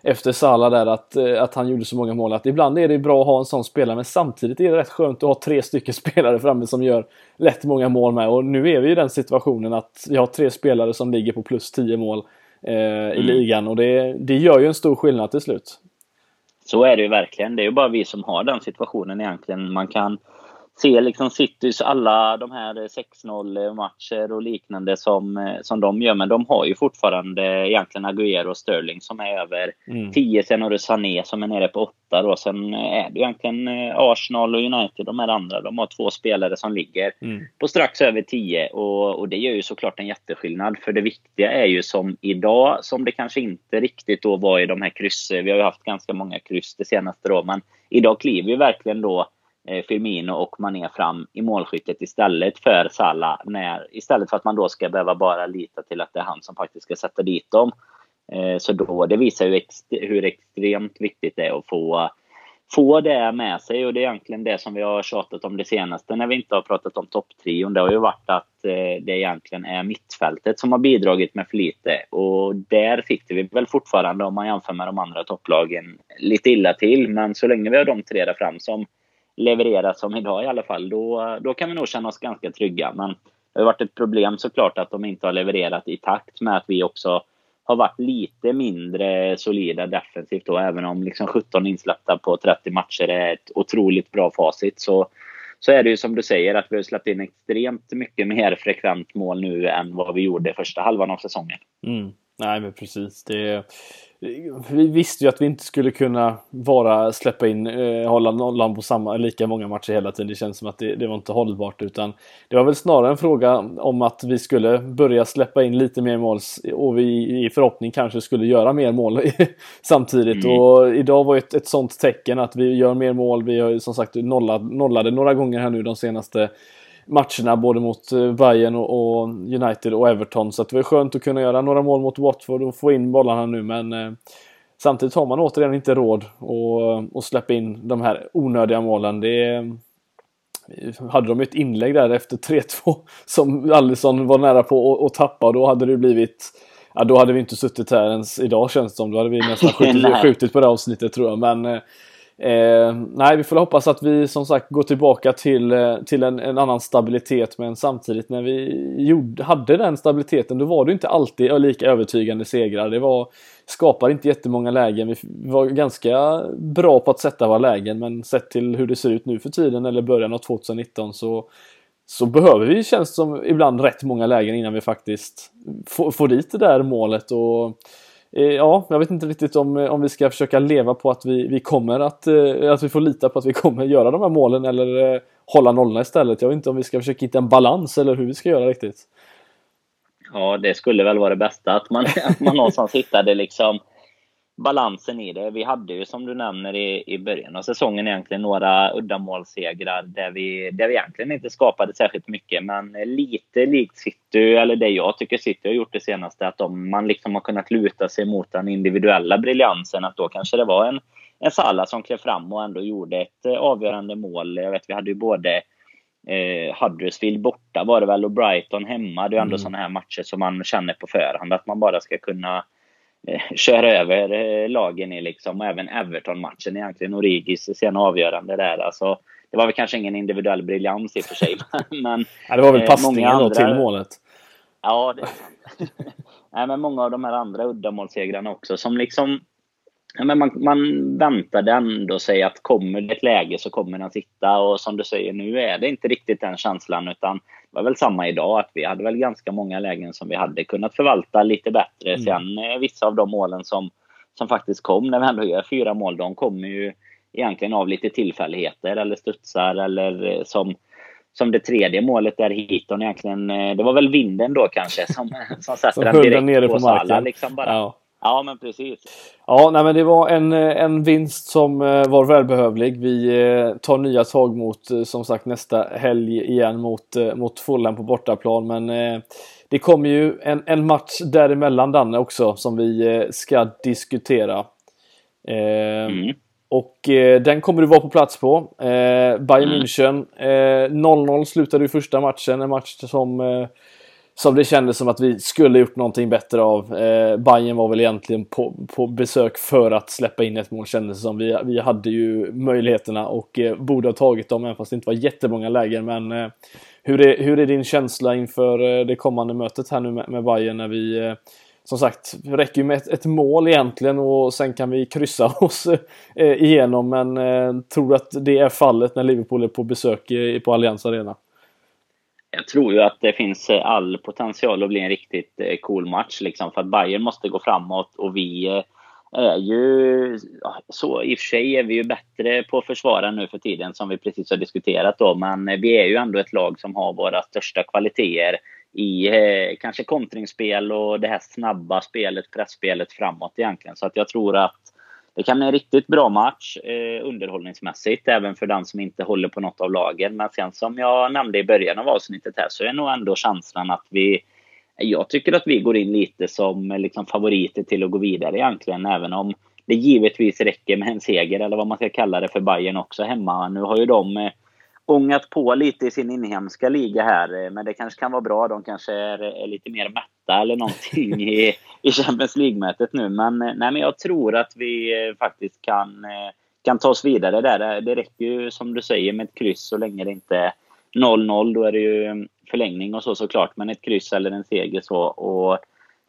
Speaker 1: efter Salah där att, eh, att han gjorde så många mål. Att ibland är det bra att ha en sån spelare men samtidigt är det rätt skönt att ha tre stycken <laughs> spelare framme som gör lätt många mål med. Och nu är vi i den situationen att vi har tre spelare som ligger på plus 10 mål eh, i mm. ligan och det, det gör ju en stor skillnad till slut.
Speaker 2: Så är det ju verkligen. Det är ju bara vi som har den situationen egentligen. Man kan se liksom Citys alla de här 6-0 matcher och liknande som, som de gör. Men de har ju fortfarande egentligen Agüero och Sterling som är över mm. 10. Sen har du Sané som är nere på 8 då. Sen är det egentligen eh, Arsenal och United, de här andra. De har två spelare som ligger mm. på strax över 10. Och, och det gör ju såklart en jätteskillnad. För det viktiga är ju som idag, som det kanske inte riktigt då var i de här kryssen. Vi har ju haft ganska många kryss det senaste då. Men idag kliver ju verkligen då eh, Eh, Firmino och Mané fram i målskyttet istället för Salah. När, istället för att man då ska behöva bara lita till att det är han som faktiskt ska sätta dit dem. Eh, så då, det visar ju ex, hur extremt viktigt det är att få få det med sig och det är egentligen det som vi har tjatat om det senaste när vi inte har pratat om topptrion. Det har ju varit att eh, det egentligen är mittfältet som har bidragit med för lite och där fick vi väl fortfarande om man jämför med de andra topplagen lite illa till. Men så länge vi har de tre där fram som leverera som idag i alla fall, då, då kan vi nog känna oss ganska trygga. Men det har varit ett problem såklart att de inte har levererat i takt med att vi också har varit lite mindre solida defensivt då, även om liksom 17 insläppta på 30 matcher är ett otroligt bra facit. Så, så är det ju som du säger att vi har släppt in extremt mycket mer frekvent mål nu än vad vi gjorde första halvan av säsongen.
Speaker 1: Mm. Nej men precis. Det, vi visste ju att vi inte skulle kunna vara, släppa in, eh, hålla nollan på samma, lika många matcher hela tiden. Det känns som att det, det var inte hållbart utan det var väl snarare en fråga om att vi skulle börja släppa in lite mer mål och vi i förhoppning kanske skulle göra mer mål <laughs> samtidigt. Mm. Och idag var ett, ett sånt tecken att vi gör mer mål. Vi har som sagt nollat, nollade några gånger här nu de senaste matcherna både mot eh, Bayern och, United och Everton. Så det var skönt att kunna göra några mål mot Watford och få in bollarna nu men eh, samtidigt har man återigen inte råd att, att släppa in de här onödiga målen. Det hade de ett inlägg där efter 3-2 <laughs> som Alisson var nära på att tappa och då hade det blivit Ja, då hade vi inte suttit här ens idag känns det som. Då hade vi nästan <laughs> skjutit, skjutit på det avsnittet tror jag. Men eh, nej, vi får hoppas att vi som sagt går tillbaka till, eh, till en, en annan stabilitet men samtidigt när vi gjorde, hade den stabiliteten då var det inte alltid lika övertygande segrar. Det var, skapade inte jättemånga lägen. Vi var ganska bra på att sätta våra lägen men sett till hur det ser ut nu för tiden eller början av 2019 så så behöver vi, känns som, ibland rätt många lägen innan vi faktiskt får, får dit det där målet. Och Eh, ja, jag vet inte riktigt om, eh, om vi ska försöka leva på att vi, vi kommer att, eh, att vi får lita på att vi kommer göra de här målen eller hålla nollorna istället. Jag vet inte om vi ska försöka hitta en balans eller hur vi ska göra riktigt.
Speaker 2: Ja, det skulle väl vara det bästa att man, <laughs> att man någonstans hittade liksom balansen i det. Vi hade ju som du nämner i, i början av säsongen egentligen några uddamålssegrar där vi, där vi egentligen inte skapade särskilt mycket. Men lite likt City, eller det jag tycker City har gjort det senaste, att om man liksom har kunnat luta sig mot den individuella briljansen, att då kanske det var en, en Salah som klev fram och ändå gjorde ett eh, avgörande mål. Jag vet, vi hade ju både eh, Huddersfield borta var det väl och Brighton hemma. Det är ändå mm. sådana här matcher som man känner på förhand att man bara ska kunna Eh, köra över eh, lagen i liksom, och även Everton-matchen egentligen, Origis sena avgörande där. Alltså, det var väl kanske ingen individuell briljans i och för sig. <laughs> Men,
Speaker 1: ja, det var väl eh, passningen andra... till målet.
Speaker 2: Ja, det är <laughs> sant. Nej, men många av de här andra uddamålssegrarna också som liksom Ja, men man, man väntade ändå sig att kommer det ett läge så kommer den sitta och som du säger nu är det inte riktigt den känslan utan det var väl samma idag att vi hade väl ganska många lägen som vi hade kunnat förvalta lite bättre. Mm. Sen eh, vissa av de målen som, som faktiskt kom när vi ändå gör fyra mål, de kommer ju egentligen av lite tillfälligheter eller studsar eller eh, som som det tredje målet där Hiton egentligen, eh, det var väl vinden då kanske som, <laughs> som satte den direkt nere på, på Salah. Liksom bara. Ja. Ja, men precis.
Speaker 1: Ja, nej, men det var en, en vinst som eh, var välbehövlig. Vi eh, tar nya tag mot, eh, som sagt, nästa helg igen mot, mot Fulham på bortaplan. Men det kommer ju en, en match däremellan, Danne, också, som vi ska diskutera. Mm. Och den kommer du vara på plats på. Bayern mm. München. 0-0 slutade ju första matchen, en match som som det kändes som att vi skulle gjort någonting bättre av. Eh, Bayern var väl egentligen på, på besök för att släppa in ett mål kändes det som. Vi, vi hade ju möjligheterna och eh, borde ha tagit dem även fast det inte var jättemånga lägen. Men eh, hur, är, hur är din känsla inför eh, det kommande mötet här nu med, med Bayern när vi eh, som sagt, det räcker ju med ett, ett, mål egentligen och sen kan vi kryssa <laughs> oss eh, igenom. Men eh, tror att det är fallet när Liverpool är på besök i, på Allians Arena?
Speaker 2: Jag tror ju att det finns eh, all potential att bli en riktigt eh, cool match liksom för att Bayern måste gå framåt och vi eh, är ju så i och för sig är vi ju bättre på att försvara nu för tiden som vi precis har diskuterat då men vi är ju ändå ett lag som har våra största kvaliteter i kanske kontringsspel och det här snabba spelet, pressspelet framåt egentligen. Så att jag tror att det kan bli en riktigt bra match eh, underhållningsmässigt, även för den som inte håller på något av lagen. Men sen som jag nämnde i början av avsnittet här så är nog ändå känslan att vi jag tycker att vi går in lite som eh, liksom favoriter till att gå vidare egentligen, även om det givetvis räcker med en seger, eller vad man ska kalla det, för Bayern också hemma. Nu har ju de eh, ångat på lite i sin inhemska liga här, eh, men det kanske kan vara bra. De kanske är, är lite mer mätta eller någonting <laughs> i, i Champions League-mötet nu. Men, eh, nej, men jag tror att vi faktiskt kan, kan ta oss vidare där. Det räcker ju, som du säger, med ett kryss så länge det inte är 0-0. Då är det ju förlängning och så såklart, men ett kryss eller en seger så. Och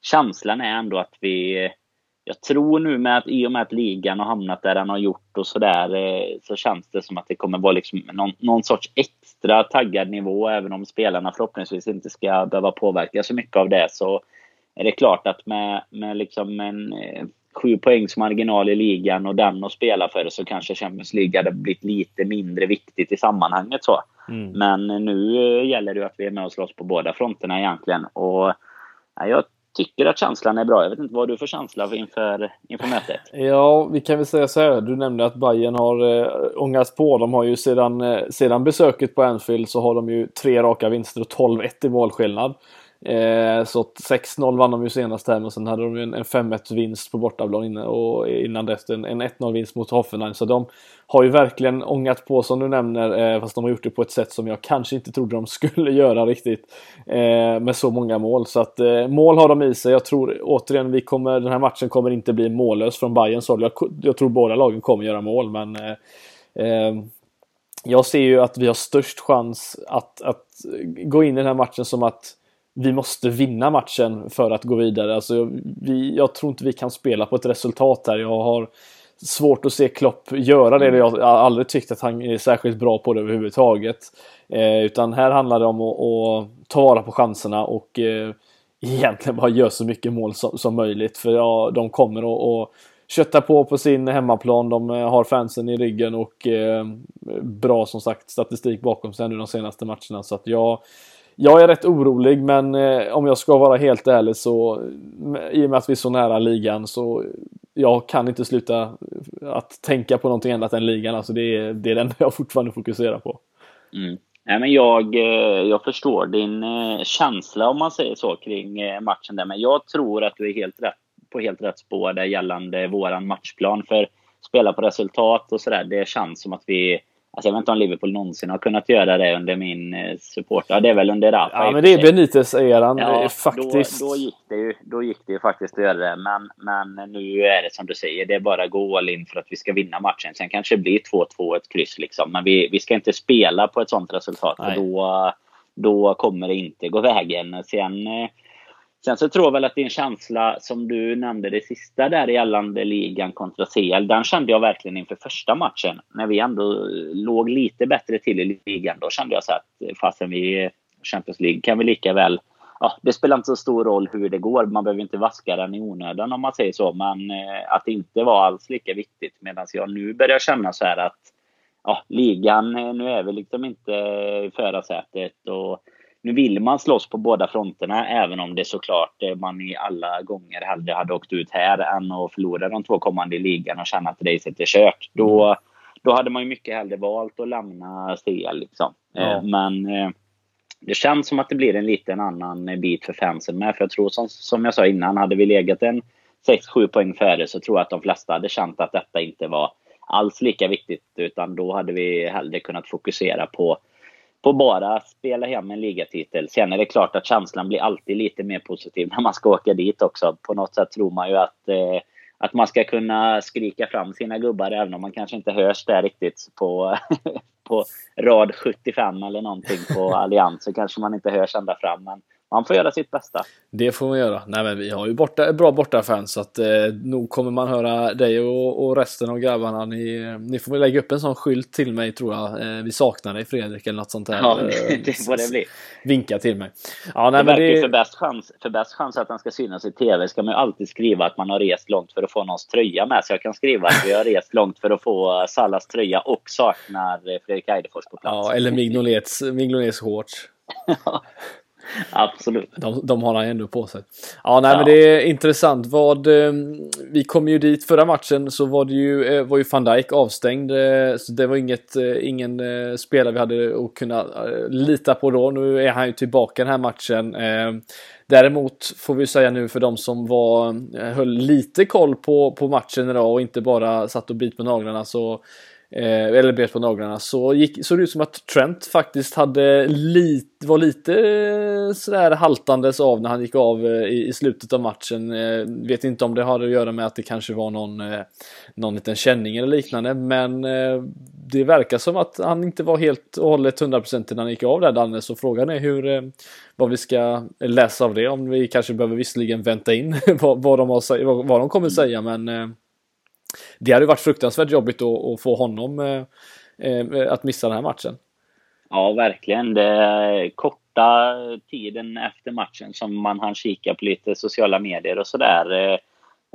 Speaker 2: känslan är ändå att vi jag tror nu med att i och med att ligan har hamnat där den har gjort och sådär eh, så känns det som att det kommer vara liksom någon, någon sorts extra taggad nivå även om spelarna förhoppningsvis inte ska behöva påverka så mycket av det så är det klart att med, med liksom en eh, sju poängs marginal i ligan och den att spela för så kanske Champions League hade blivit lite mindre viktigt i sammanhanget så. Mm. Men nu gäller det att vi är med och slåss på båda fronterna egentligen och ja, jag tycker att känslan är bra. Jag vet inte vad du för känsla inför, inför mötet?
Speaker 1: Ja, vi kan väl säga så här. Du nämnde att Bayern har eh, ångats på. De har ju sedan, eh, sedan besöket på Anfield så har de ju tre raka vinster och 12-1 i målskillnad. Eh, så 6-0 vann de ju senast här men sen hade de ju en, en 5-1 vinst på bortaplan innan, och innan dess en, en 1-0 vinst mot Hoffenheim. Så de har ju verkligen ångat på som du nämner eh, fast de har gjort det på ett sätt som jag kanske inte trodde de <laughs> skulle göra riktigt. Eh, med så många mål. Så att eh, mål har de i sig. Jag tror återigen vi kommer, den här matchen kommer inte bli mållös från Bayerns håll. Jag, jag tror båda lagen kommer göra mål men eh, eh, jag ser ju att vi har störst chans att, att gå in i den här matchen som att vi måste vinna matchen för att gå vidare. Alltså, vi, jag tror inte vi kan spela på ett resultat här. Jag har svårt att se Klopp göra det. Jag har aldrig tyckt att han är särskilt bra på det överhuvudtaget. Eh, utan här handlar det om att, att ta vara på chanserna och eh, egentligen bara göra så mycket mål som, som möjligt. För ja, de kommer att, att kötta på på sin hemmaplan. De eh, har fansen i ryggen och eh, bra som sagt statistik bakom sig nu de senaste matcherna. Så att jag jag är rätt orolig men eh, om jag ska vara helt ärlig så i och med att vi är så nära ligan så jag kan inte sluta eh, att tänka på någonting annat än ligan. Alltså det är det, är den enda jag fortfarande fokuserar på.
Speaker 2: Mm. Nej, men jag, eh, jag förstår din eh, känsla om man säger så kring matchen där. Men jag tror att du är helt rätt, på helt rätt spår där gällande våran matchplan. För spela på resultat och sådär, det känns som att vi Alltså jag vet inte om Liverpool någonsin har kunnat göra det under min eh, support. Ja, det är väl under Rafa.
Speaker 1: Ja, men det är Benitez-eran ja, faktiskt.
Speaker 2: Då, då, gick det ju, då gick det ju faktiskt att göra det. Men, men nu är det som du säger, det är bara att gå all in för att vi ska vinna matchen. Sen kanske det blir 2-2, ett kryss liksom. Men vi, vi ska inte spela på ett sånt resultat. För då, då kommer det inte gå vägen. Sen eh, Sen så tror jag väl att din känsla som du nämnde det sista där gällande ligan kontra CL. Den kände jag verkligen inför första matchen. När vi ändå låg lite bättre till i ligan. Då kände jag så att fastän vi Champions League kan vi lika väl Ja, det spelar inte så stor roll hur det går. Man behöver inte vaska den i onödan om man säger så. Men eh, att det inte var alls lika viktigt. Medan jag nu börjar känna så här att ja, ligan, eh, nu är vi liksom inte i förarsätet. Och nu vill man slåss på båda fronterna, även om det såklart eh, man i alla gånger hellre hade åkt ut här än att förlora de två kommande i ligan och känna att racet är kört. Då, då hade man ju mycket hellre valt att lämna CL. Liksom. Ja. Eh, men eh, det känns som att det blir en liten annan bit för fansen med. För jag tror som, som jag sa innan, hade vi legat en 6-7 poäng före så tror jag att de flesta hade känt att detta inte var alls lika viktigt. Utan då hade vi hellre kunnat fokusera på på bara spela hem en ligatitel. Sen är det klart att känslan blir alltid lite mer positiv när man ska åka dit också. På något sätt tror man ju att, eh, att man ska kunna skrika fram sina gubbar även om man kanske inte hörs där riktigt på, <laughs> på rad 75 eller någonting på <laughs> Allians. Så kanske man inte hörs ända fram. Men man får göra sitt bästa.
Speaker 1: Det får man göra. Nej, men vi har ju borta, bra bortafans så att eh, nog kommer man höra dig och, och resten av grabbarna. Ni, ni får lägga upp en sån skylt till mig tror jag. Eh, vi saknar dig Fredrik eller något sånt där.
Speaker 2: Ja, <laughs> det får det bli.
Speaker 1: Vinka till mig.
Speaker 2: Ja, nej, det verkar det... för bäst chans, för bäst chans att den ska synas i TV ska man ju alltid skriva att man har rest långt för att få någons tröja med. Så jag kan skriva att vi har rest långt för att få Sallas tröja och saknar Fredrik Eidefors på plats.
Speaker 1: Ja, eller Mignolets, Mignolets shorts. <laughs>
Speaker 2: Absolut.
Speaker 1: De, de har han ändå på sig. Ja, nej, ja. men det är intressant. Vad, eh, vi kom ju dit förra matchen så var det ju, eh, var ju van Dijk avstängd. Eh, så det var inget, ingen spelare vi hade att kunna lita på då. Nu är han ju tillbaka den här matchen. Däremot får vi säga nu för de som var, höll lite koll på, på matchen idag och inte bara satt och bit på naglarna så eh, Eh, eller bet på naglarna, så gick, såg det ut som att Trent faktiskt hade lite, var lite eh, sådär haltandes av när han gick av eh, i, i slutet av matchen. Eh, vet inte om det hade att göra med att det kanske var någon, eh, någon liten känning eller liknande, men eh, det verkar som att han inte var helt och hållet 100% när han gick av där Danne, så frågan är hur, eh, vad vi ska läsa av det, om vi kanske behöver visserligen vänta in <laughs> vad, vad, de, har, vad, vad de kommer säga, men det hade varit fruktansvärt jobbigt att, att få honom eh, eh, att missa den här matchen.
Speaker 2: Ja, verkligen. Det korta tiden efter matchen som man hann kika på lite sociala medier och sådär. Eh,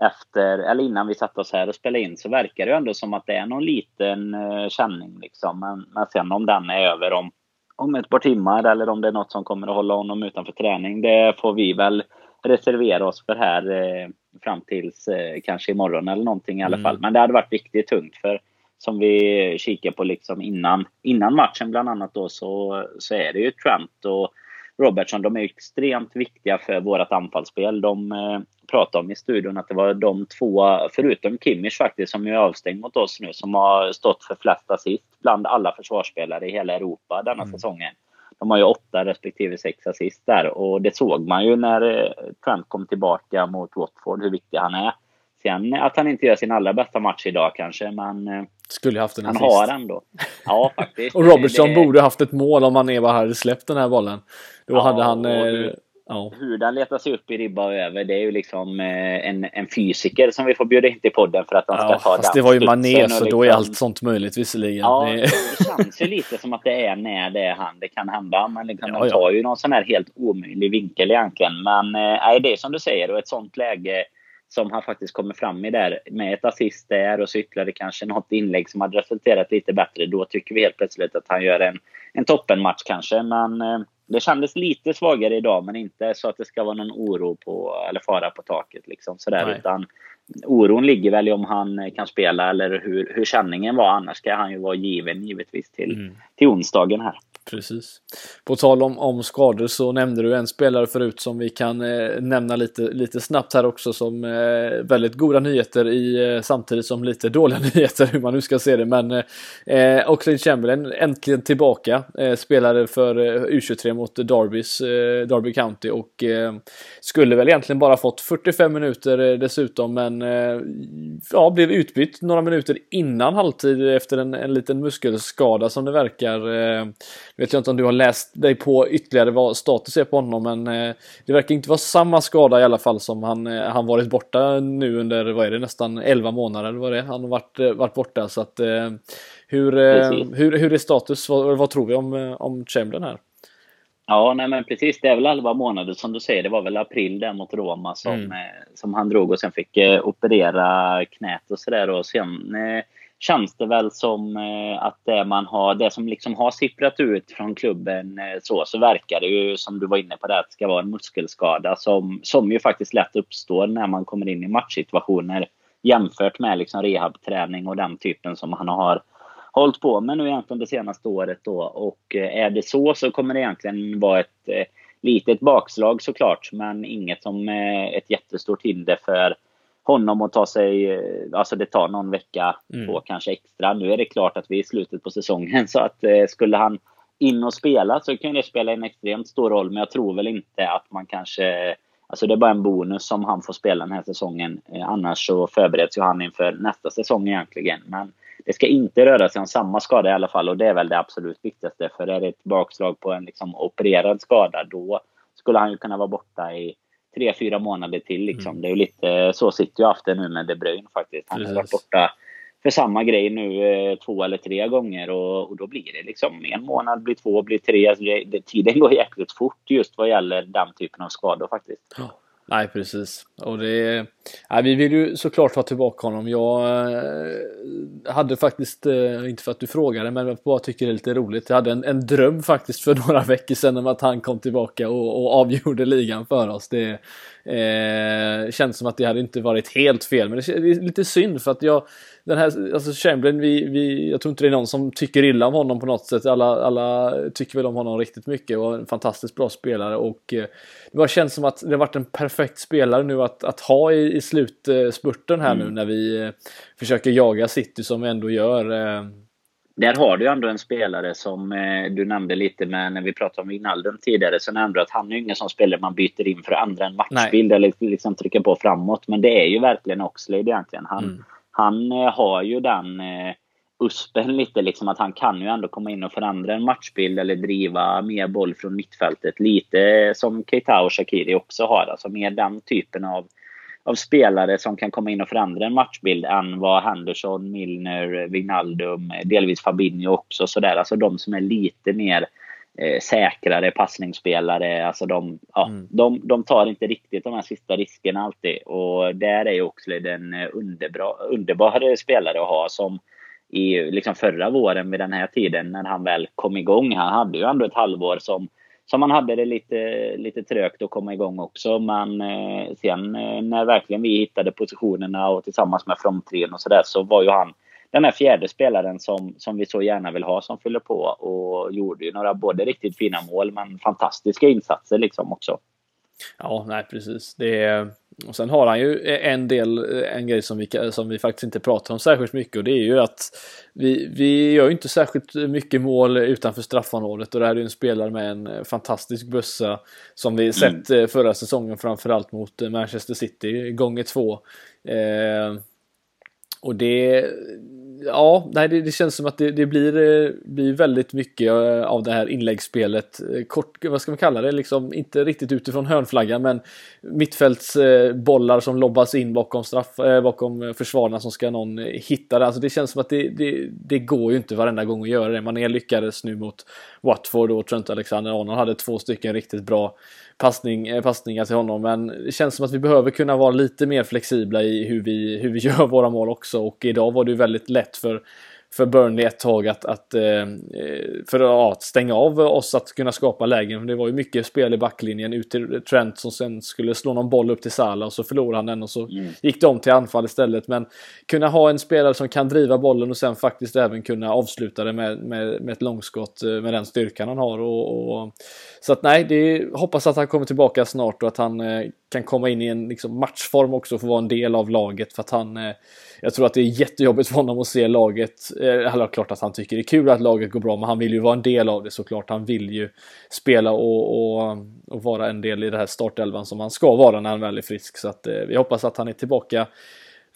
Speaker 2: efter, eller innan vi satte oss här och spelade in så verkar det ändå som att det är någon liten eh, känning liksom. Men, men sen om den är över om, om ett par timmar eller om det är något som kommer att hålla honom utanför träning, det får vi väl reservera oss för här eh, fram tills eh, kanske imorgon eller någonting i alla mm. fall. Men det hade varit riktigt tungt för som vi kikar på liksom innan, innan matchen bland annat då så, så är det ju Trent och Robertson. De är extremt viktiga för vårt anfallsspel. De eh, pratade om i studion att det var de två, förutom Kimmich faktiskt, som är avstängd mot oss nu, som har stått för flest assist bland alla försvarsspelare i hela Europa denna mm. säsongen. De har ju åtta respektive sex assist där och det såg man ju när eh, Trent kom tillbaka mot Watford hur viktig han är. Sen att han inte gör sin allra bästa match idag kanske, men eh,
Speaker 1: skulle haft en
Speaker 2: han assist. har ändå. Ja, faktiskt. <laughs>
Speaker 1: och Robertson det... borde haft ett mål om bara hade släppt den här bollen. Då ja, hade han... Eh,
Speaker 2: Ja. Hur den letar sig upp i ribba och över, det är ju liksom eh, en, en fysiker som vi får bjuda in till podden för att han ska ja, ta fast
Speaker 1: det var ju Mané, så liksom... då är liksom- allt sånt möjligt visserligen.
Speaker 2: Ja, det... det känns ju lite som att det är när det är han det kan hända. Men liksom, ja, de tar ju någon sån här helt omöjlig vinkel egentligen. Men eh, nej, det är som du säger, och ett sånt läge som han faktiskt kommer fram i där med ett assist där och så ytterligare kanske något inlägg som hade resulterat lite bättre. Då tycker vi helt plötsligt att han gör en, en toppenmatch kanske. Men eh, det kändes lite svagare idag, men inte så att det ska vara någon oro på, eller fara på taket. Liksom, sådär, utan oron ligger väl i om han kan spela eller hur, hur känningen var. Annars ska han ju vara given givetvis till, mm. till onsdagen här.
Speaker 1: Precis. På tal om, om skador så nämnde du en spelare förut som vi kan eh, nämna lite, lite snabbt här också som eh, väldigt goda nyheter i eh, samtidigt som lite dåliga <laughs> nyheter hur man nu ska se det. Men eh, eh Oxlade Chamberlain äntligen tillbaka. Eh, spelare för eh, U23 mot Darbys, eh, Derby County och eh, skulle väl egentligen bara fått 45 minuter eh, dessutom men eh, ja, blev utbytt några minuter innan halvtid efter en, en liten muskelskada som det verkar vet jag inte om du har läst dig på ytterligare vad status är på honom men eh, det verkar inte vara samma skada i alla fall som han, eh, han varit borta nu under, vad är det, nästan 11 månader eller vad det är. Han har varit, eh, varit borta så att hur, hur, hur är status? Vad, vad tror vi om, om Chamberlain här?
Speaker 2: Ja, nej men precis. Det är väl 11 månader som du säger. Det var väl april där mot Roma som, mm. som han drog och sen fick operera knät och sådär. Och sen känns det väl som eh, att det man har, det som liksom har sipprat ut från klubben eh, så, så verkar det ju som du var inne på det att det ska vara en muskelskada som, som ju faktiskt lätt uppstår när man kommer in i matchsituationer jämfört med liksom rehabträning och den typen som han har hållit på med nu egentligen det senaste året då. Och eh, är det så så kommer det egentligen vara ett litet bakslag såklart, men inget som är ett jättestort hinder för honom att ta sig, eh, alltså det tar någon vecka, mm. två kanske extra. Nu är det klart att vi är i slutet på säsongen så att eh, skulle han in och spela så kan det spela en extremt stor roll. Men jag tror väl inte att man kanske, alltså det är bara en bonus som han får spela den här säsongen. Eh, annars så förbereds ju han inför nästa säsong egentligen. Men det ska inte röra sig om samma skada i alla fall och det är väl det absolut viktigaste. För är det ett bakslag på en liksom opererad skada då skulle han ju kunna vara borta i tre, fyra månader till. Liksom. Mm. Det är lite, så sitter ju haft det nu med De Bruyne faktiskt. Han har varit borta för samma grej nu eh, två eller tre gånger och, och, då blir det liksom en månad blir två, blir tre. Alltså det, tiden går jäkligt fort just vad gäller den typen av skador faktiskt.
Speaker 1: Ja. Nej, precis. Och det Ja, vi vill ju såklart ha tillbaka honom. Jag eh, hade faktiskt, eh, inte för att du frågade, men jag bara tycker det är lite roligt. Jag hade en, en dröm faktiskt för <laughs> några veckor sedan om att han kom tillbaka och, och avgjorde ligan för oss. Det eh, känns som att det hade inte varit helt fel, men det är lite synd för att jag den här, alltså Chamberlain, vi, vi, jag tror inte det är någon som tycker illa om honom på något sätt. Alla, alla tycker väl om honom riktigt mycket och en fantastiskt bra spelare och eh, det bara känns som att det har varit en perfekt spelare nu att, att ha i, i slutspurten här mm. nu när vi eh, försöker jaga City som vi ändå gör. Eh.
Speaker 2: Där har du ändå en spelare som eh, du nämnde lite med när vi pratade om Wijnaldum tidigare. Så nämnde du att han är ingen som spelare man byter in för att ändra en matchbild Nej. eller liksom trycka på framåt. Men det är ju verkligen Oxlade egentligen. Han, mm han har ju den uspen lite liksom att han kan ju ändå komma in och förändra en matchbild eller driva mer boll från mittfältet. Lite som Keita och Shakiri också har. Alltså mer den typen av, av spelare som kan komma in och förändra en matchbild än vad Henderson, Milner, Wijnaldum, delvis Fabinho också sådär. Alltså de som är lite mer eh, säkrare passningsspelare. Alltså de, ja, mm. de, de tar inte riktigt de här sista riskerna alltid. Och där är ju Oxlade en eh, underbra, underbar spelare att ha som i liksom förra våren vid den här tiden när han väl kom igång. Han hade ju ändå ett halvår som som man hade det lite, lite trögt att komma igång också. Men eh, sen eh, när verkligen vi hittade positionerna och tillsammans med fronttrion och sådär så var ju han den här fjärde spelaren som, som vi så gärna vill ha som fyller på och gjorde ju några både riktigt fina mål men fantastiska insatser liksom också.
Speaker 1: Ja, nej precis. Det är, och sen har han ju en del, en grej som vi, som vi faktiskt inte pratar om särskilt mycket och det är ju att vi, vi gör ju inte särskilt mycket mål utanför straffområdet och det här är ju en spelare med en fantastisk bössa som vi sett mm. förra säsongen framförallt mot Manchester City gånger två. Eh, och det, ja, nej, det, det, känns som att det, det blir, eh, blir väldigt mycket eh, av det här inläggsspelet. Eh, kort, vad ska man kalla det, liksom inte riktigt utifrån hörnflaggan men mittfältsbollar som lobbas in bakom, straff, bakom försvararna som ska någon hitta det. Alltså det känns som att det, det, det går ju inte varenda gång att göra det. Man är lyckades nu mot Watford och Trent Alexander-Arnold hade två stycken riktigt bra passning, eh, passningar till honom. Men det känns som att vi behöver kunna vara lite mer flexibla i hur vi, hur vi <laughs> gör våra mål också. Och idag var det ju väldigt lätt för för Burnley ett tag att, att, eh, för att stänga av oss att kunna skapa lägen. Det var ju mycket spel i backlinjen ut till Trent som sen skulle slå någon boll upp till Salah och så förlorade han den och så mm. gick om till anfall istället. Men kunna ha en spelare som kan driva bollen och sen faktiskt även kunna avsluta det med, med, med ett långskott eh, med den styrkan han har. Och, och så att nej, det, hoppas att han kommer tillbaka snart och att han eh, kan komma in i en liksom, matchform också och få vara en del av laget för att han jag tror att det är jättejobbigt för honom att se laget. Eller klart att han tycker det är kul att laget går bra, men han vill ju vara en del av det såklart. Han vill ju spela och, och, och vara en del i det här startelvan som han ska vara när han väl är frisk. Så att eh, vi hoppas att han är tillbaka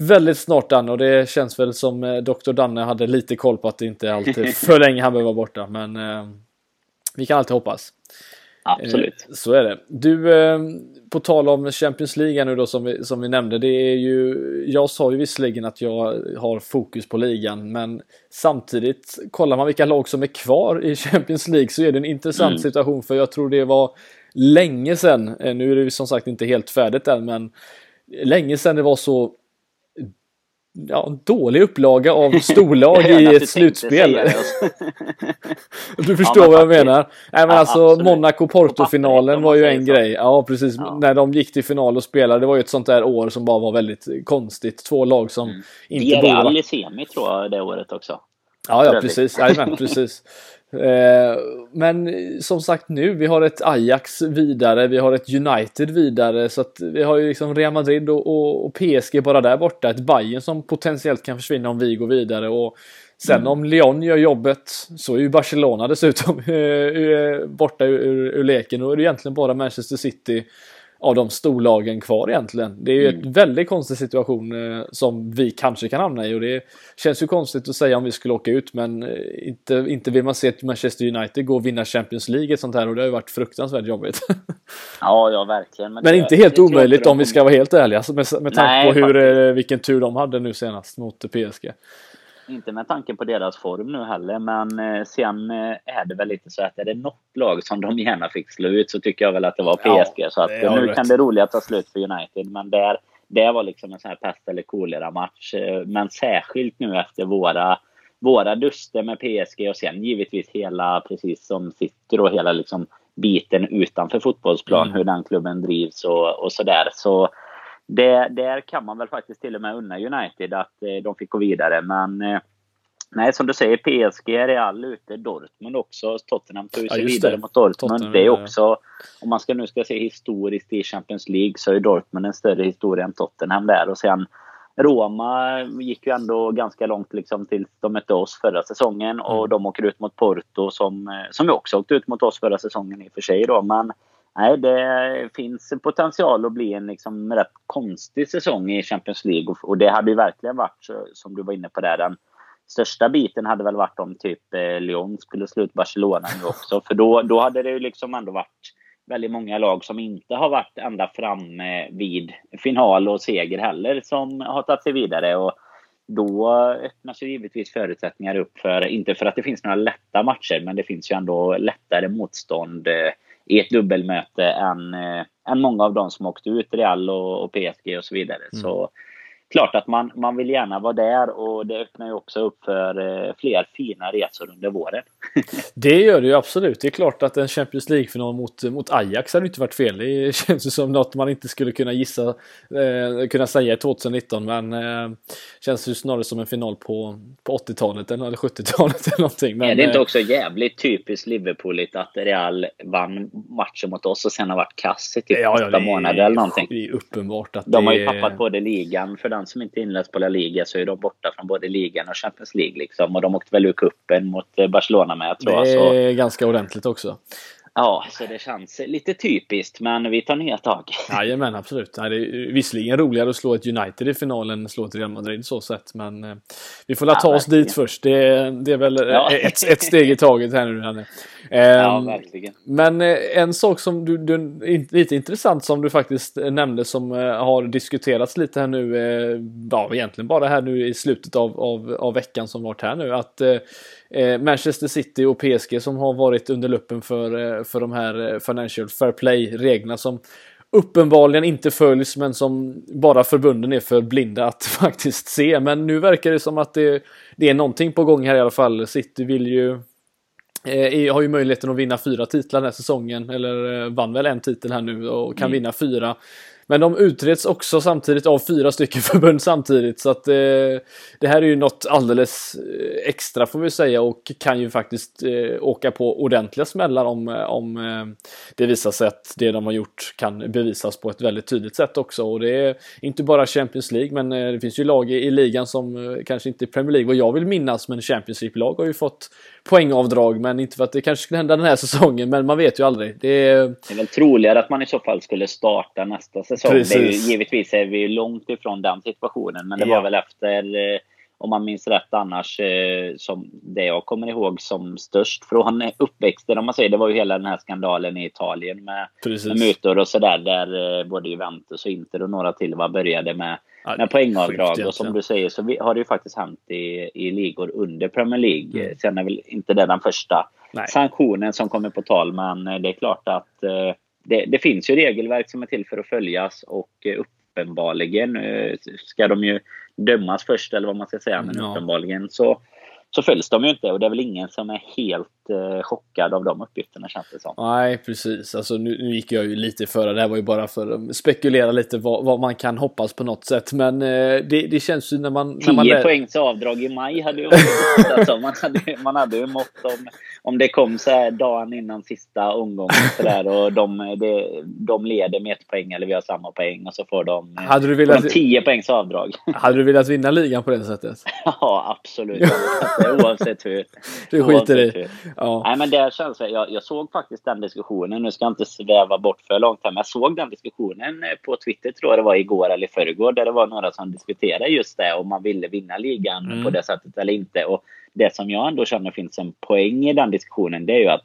Speaker 1: väldigt snart Danne och det känns väl som eh, Dr. Danne hade lite koll på att det inte alltid <laughs> för länge han behöver vara borta. Men eh, vi kan alltid hoppas.
Speaker 2: Absolut.
Speaker 1: Eh, så är det. Du, eh, på tal om Champions League nu då som vi, som vi nämnde. Det är ju, jag sa ju visserligen att jag har fokus på ligan men samtidigt kollar man vilka lag som är kvar i Champions League så är det en intressant mm. situation för jag tror det var länge sedan, eh, nu är det som sagt inte helt färdigt än men länge sedan det var så ja, dålig upplaga av <laughs> storlag i ett slutspel. <laughs> du förstår ja, vad jag menar. Nej, men ja, alltså Monaco-Porto-finalen var ju en grej. Ja, precis. Ja. När de gick till final och spelade. Det var ju ett sånt där år som bara var väldigt konstigt. Två lag som mm. inte borde...
Speaker 2: Villarreal i semi tror jag det året också.
Speaker 1: Ja, ja precis. Jajamän, precis. <laughs> Eh, men som sagt nu, vi har ett Ajax vidare, vi har ett United vidare så att vi har ju liksom Real Madrid och, och, och PSG bara där borta. Ett Bayern som potentiellt kan försvinna om vi går vidare och sen mm. om Lyon gör jobbet så är ju Barcelona dessutom <laughs> eh, borta ur, ur, ur leken. Då är det egentligen bara Manchester City av de storlagen kvar egentligen. Det är ju mm. en väldigt konstig situation eh, som vi kanske kan hamna i och det känns ju konstigt att säga om vi skulle åka ut men eh, inte, inte vill man se att Manchester United gå och vinna Champions League ett sånt här och det har ju varit fruktansvärt jobbigt. <laughs>
Speaker 2: ja, ja verkligen.
Speaker 1: Men, men inte helt omöjligt om vi ska vara helt ärliga med, med tanke på hur, eh, vilken tur de hade nu senast mot PSG.
Speaker 2: Inte med tanke på deras form nu heller, men eh, sen eh, är det väl lite så att är det något lag som de gärna fick slå ut så tycker jag väl att det var PSG. Ja, så att nu rätt. kan det roliga ta slut för United, men där, det var liksom en sån här pest eller kolera-match. Eh, men särskilt nu efter våra, våra duster med PSG och sen givetvis hela, precis som sitter och hela liksom biten utanför fotbollsplan, mm. hur den klubben drivs och, och sådär. Så det, där kan man väl faktiskt till och med unna United att eh, de fick gå vidare. Men eh, nej, som du säger, PSG, Real ute, Dortmund också. Tottenham tog sig ja, vidare mot Dortmund. Tottenham, det är också, om man ska nu ska se historiskt i Champions League, så är Dortmund en större historia än Tottenham där. Och sen Roma gick ju ändå ganska långt liksom tills de mötte oss förra säsongen. Och mm. de åker ut mot Porto som, eh, som också åkte ut mot oss förra säsongen i och för sig. Då. Men nej, det finns potential att bli en liksom rätt konstig säsong i Champions League. Och det hade ju verkligen varit, som du var inne på där, den största biten hade väl varit om typ eh, Lyon skulle slå ut Barcelona nu också. För då, då hade det ju liksom ändå varit väldigt många lag som inte har varit ända framme eh, vid final och seger heller som har tagit sig vidare. Och då öppnas ju givetvis förutsättningar upp för, inte för att det finns några lätta matcher, men det finns ju ändå lättare motstånd eh, i ett dubbelmöte än, äh, än många av de som åkt ut, Real och, och PSG och så vidare. Mm. Så klart att man, man vill gärna vara där och det öppnar ju också upp för eh, fler fina resor under våren. <laughs>
Speaker 1: det gör det ju absolut. Det är klart att en Champions League-final mot, mot Ajax hade inte varit fel. Det <laughs> känns ju som något man inte skulle kunna gissa, eh, kunna säga i 2019 men eh, känns ju snarare som en final på, på 80-talet eller 70-talet <laughs> eller någonting. Men,
Speaker 2: är det inte också jävligt typiskt Liverpooligt att Real vann matchen mot oss och sen har varit kass i typ ja, åtta ja, månader eller någonting?
Speaker 1: Det är uppenbart att
Speaker 2: De har ju tappat både ligan för den den som inte inleds på La Liga så är de borta från både ligan och Champions League. Liksom. Och de åkte väl ur cupen mot eh, Barcelona med tror jag.
Speaker 1: Det är så. ganska ordentligt också.
Speaker 2: Ja, så det känns lite typiskt, men vi tar nya tag. <laughs>
Speaker 1: Jajamän, absolut. Det är visserligen roligare att slå ett United i finalen än att slå ett Real Madrid så sett, men eh, vi får la ta ja, oss dit först. Det, det är väl ja. ett, ett steg i taget här nu. Här
Speaker 2: ja, ehm, verkligen.
Speaker 1: Men eh, en sak som du, du, lite intressant som du faktiskt nämnde som eh, har diskuterats lite här nu, ja egentligen bara här nu i slutet av, av, av veckan som varit här nu, att Manchester City och PSG som har varit under luppen för, för de här Financial Fair Play-reglerna som uppenbarligen inte följs men som bara förbunden är för blinda att <laughs> faktiskt se. Men nu verkar det som att det, det är någonting på gång här i alla fall. City vill ju eh, har ju möjligheten att vinna fyra titlar den här säsongen, eller eh, vann väl en titel här nu och kan mm. vinna fyra. Men de utreds också samtidigt av fyra stycken <laughs> förbund samtidigt så att eh, det här är ju något alldeles eh, extra får vi säga och kan ju faktiskt eh, åka på ordentliga smällar om, eh, om eh, det visar sig att det de har gjort kan bevisas på ett väldigt tydligt sätt också och det är inte bara Champions League men eh, det finns ju lag i, i ligan som kanske inte är Premier League vad jag vill minnas men Championship-lag har ju fått poängavdrag men inte för att det kanske skulle hända den här säsongen men man vet ju aldrig. Det är,
Speaker 2: det är väl troligare att man i så fall skulle starta nästa säsong säsong. Det är ju, givetvis är vi långt ifrån den situationen, men det ja. var väl efter, eh, om man minns rätt annars, eh, som det jag kommer ihåg som störst från <laughs> uppväxten, om man säger. Det var ju hela den här skandalen i Italien med, med mutor och sådär, där eh, både Juventus och Inter och några till var började med med poängavdrag. Och som du säger så har det ju faktiskt hänt i, i ligor under Premier League. Mm. Sen är väl inte det den första Nej. sanktionen som kommer på tal. Men det är klart att eh, det, det, finns ju regelverk som är till för att följas och eh, uppenbarligen eh, ska de ju dömas först eller vad man ska säga. Men ja. uppenbarligen så så följs de ju inte och det är väl ingen som är helt chockad av de uppgifterna känns det som.
Speaker 1: Nej precis, alltså nu, nu gick jag ju lite före, det här var ju bara för att spekulera lite vad, vad man kan hoppas på något sätt men eh, det, det känns ju när man... 10
Speaker 2: man poängs avdrag i maj hade ju varit alltså, man, hade, man hade ju mått om, om det kom så här dagen innan sista omgången så där, och de, det, de leder med ett poäng eller vi har samma poäng och så får de, hade du velat, får de 10 poängs avdrag.
Speaker 1: Hade du velat vinna ligan på det sättet? <laughs>
Speaker 2: ja absolut oavsett hur.
Speaker 1: Du skiter i. Ja.
Speaker 2: Nej, men det känns, jag, jag såg faktiskt den diskussionen. Nu ska jag inte sväva bort för långt här, men jag såg den diskussionen eh, på Twitter, tror jag det var igår eller förrgår, där det var några som diskuterade just det, om man ville vinna ligan mm. på det sättet eller inte. Och det som jag ändå känner finns en poäng i den diskussionen, det är ju att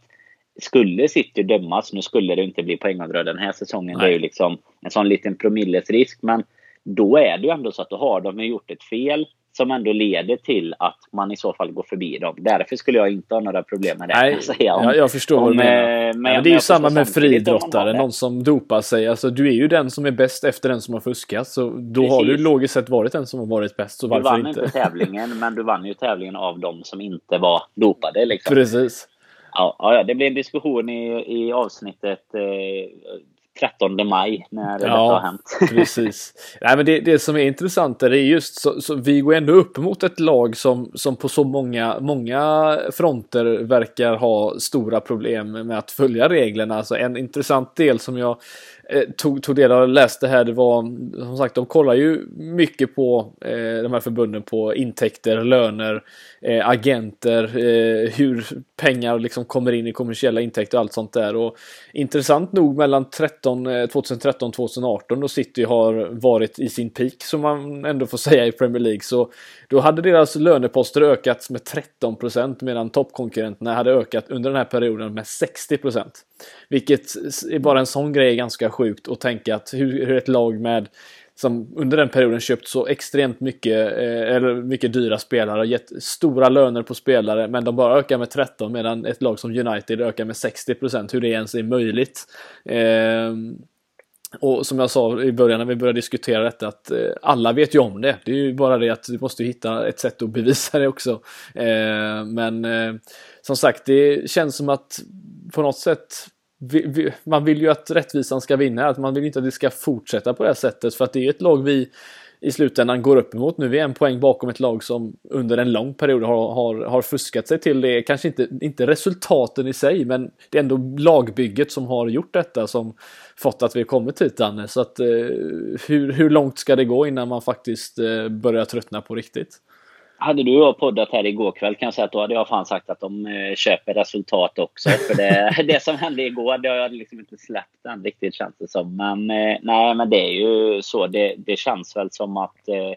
Speaker 2: skulle City dömas, nu skulle det inte bli poängavdrag den här säsongen, Nej. det är ju liksom en sån liten promillesrisk, men då är det ju ändå så att då har de gjort ett fel som ändå leder till att man i så fall går förbi dem. Därför skulle jag inte ha några problem med det.
Speaker 1: Nej,
Speaker 2: säga.
Speaker 1: Om, jag förstår vad du menar. Men, men det är ju samma med friidrottare, någon som dopar sig. Alltså, du är ju den som är bäst efter den som har fuskat. Så då Precis. har du logiskt sett varit den som har varit bäst. Så
Speaker 2: du
Speaker 1: varför
Speaker 2: vann
Speaker 1: inte?
Speaker 2: inte tävlingen, men du vann ju tävlingen av dem som inte var dopade. Liksom.
Speaker 1: Precis.
Speaker 2: Ja, ja, det blir en diskussion i, i avsnittet eh, 13 maj när ja, detta har hänt. <laughs>
Speaker 1: precis. Nej, men det, det som är intressant är just så, så vi går ändå upp mot ett lag som, som på så många, många fronter verkar ha stora problem med att följa reglerna. Alltså en intressant del som jag Eh, tog, tog del av och läste här, det var som sagt, de kollar ju mycket på eh, de här förbunden på intäkter, löner, eh, agenter, eh, hur pengar liksom kommer in i kommersiella intäkter och allt sånt där. Och intressant nog mellan 13, 2013 2018 då City har varit i sin peak som man ändå får <laughs> säga i Premier League så då hade deras löneposter ökat med 13% medan toppkonkurrenterna hade ökat under den här perioden med 60% Vilket är bara en sån grej ganska sjukt att tänka att hur, hur ett lag med som under den perioden köpt så extremt mycket, eh, eller mycket dyra spelare och gett stora löner på spelare men de bara ökar med 13 medan ett lag som United ökar med 60% hur det ens är möjligt. Eh, och som jag sa i början när vi började diskutera detta att eh, alla vet ju om det. Det är ju bara det att du måste hitta ett sätt att bevisa det också. Eh, men eh, som sagt, det känns som att på något sätt vi, vi, man vill ju att rättvisan ska vinna, att man vill inte att det ska fortsätta på det här sättet för att det är ett lag vi i slutändan går upp emot nu. är Vi en poäng bakom ett lag som under en lång period har, har, har fuskat sig till det. Kanske inte, inte resultaten i sig, men det är ändå lagbygget som har gjort detta som fått att vi kommit hit, Danne. Så att, eh, hur, hur långt ska det gå innan man faktiskt eh, börjar tröttna på riktigt?
Speaker 2: Hade du och jag poddat här igår kväll kan jag säga att då hade jag fan sagt att de eh, köper resultat också. För det, <laughs> det som hände igår, det har jag liksom inte släppt än riktigt känns det som. Men eh, nej, men det är ju så. Det, det känns väl som att eh,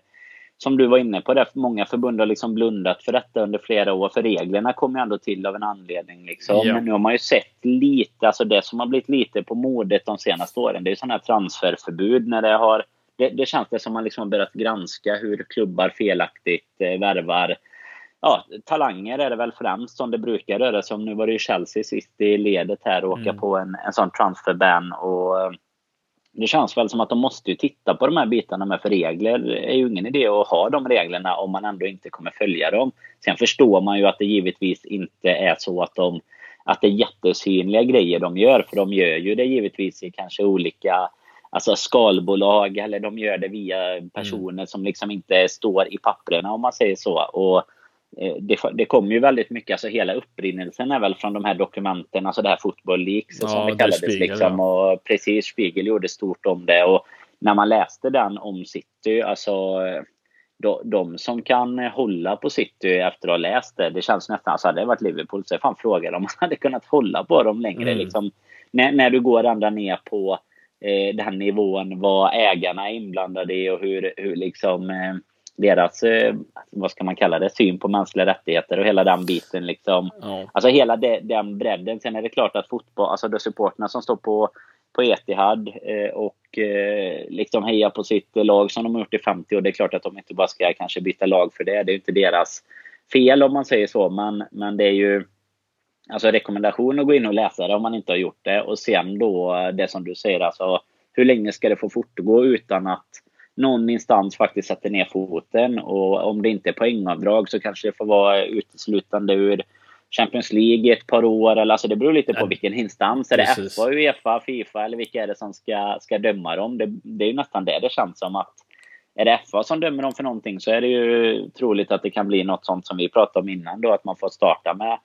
Speaker 2: som du var inne på, det, många förbund har liksom blundat för detta under flera år. För reglerna kom ju ändå till av en anledning. Liksom. Ja. Men nu har man ju sett lite, alltså det som har blivit lite på modet de senaste åren, det är ju sådana här transferförbud när det har det, det känns det som man liksom har börjat granska hur klubbar felaktigt eh, värvar ja, talanger är det väl främst som det brukar röra sig om. Nu var det ju Chelsea sist i ledet här och åka mm. på en, en sån transferban. Och eh, det känns väl som att de måste ju titta på de här bitarna med för regler. Det är ju ingen idé att ha de reglerna om man ändå inte kommer följa dem. Sen förstår man ju att det givetvis inte är så att de att det är jättesynliga grejer de gör. För de gör ju det givetvis i kanske olika alltså skalbolag eller de gör det via personer mm. som liksom inte står i papperna om man säger så. Och eh, det, det kommer ju väldigt mycket, alltså hela upprinnelsen är väl från de här dokumenten, alltså det här Football Leaks ja, som det kallades Spiegel, liksom. Ja. Och precis, Spiegel gjorde stort om det. Och när man läste den om City, alltså de, de som kan hålla på City efter att ha läst det, det känns nästan, alltså hade det varit Liverpool så är fan frågan om man hade kunnat hålla på dem längre. Mm. Liksom, när, när du går ända ner på eh, den nivån, vad ägarna är inblandade i och hur, hur liksom eh, deras, eh, vad ska man kalla det, syn på mänskliga rättigheter och hela den biten liksom. Ja. Alltså hela de, den bredden. Sen är det klart att fotboll, alltså de supporterna som står på, på Etihad eh, och eh, liksom hejar på sitt lag som de har gjort i 50 år. Det är klart att de inte bara ska kanske byta lag för det. Det är inte deras fel om man säger så, men, men det är ju alltså rekommendation att gå in och läsa det om man inte har gjort det. Och sen då det som du säger, alltså hur länge ska det få fortgå utan att någon instans faktiskt sätter ner foten? Och om det inte är poängavdrag så kanske det får vara uteslutande ur Champions League ett par år. Eller, alltså det beror lite på vilken instans. Är det. FA, Uefa, Fifa eller vilka är det som ska, ska döma dem? Det, det är ju nästan det det känns som att är det FA som dömer dem för någonting så är det ju troligt att det kan bli något sånt som vi pratade om innan då, att man får starta med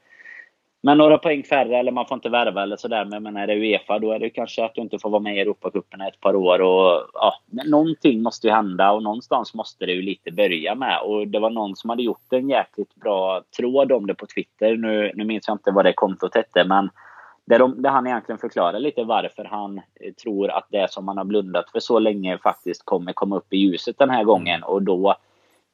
Speaker 2: men några poäng färre eller man får inte värva eller sådär. Men, men är det Uefa då är det kanske att du inte får vara med i Europacupen ett par år. Och, ja, någonting måste ju hända och någonstans måste det ju lite börja med. Och det var någon som hade gjort en jäkligt bra tråd om det på Twitter. Nu, nu minns jag inte vad det kontot hette men där, de, där han egentligen förklarar lite varför han eh, tror att det som man har blundat för så länge faktiskt kommer komma upp i ljuset den här gången. Och då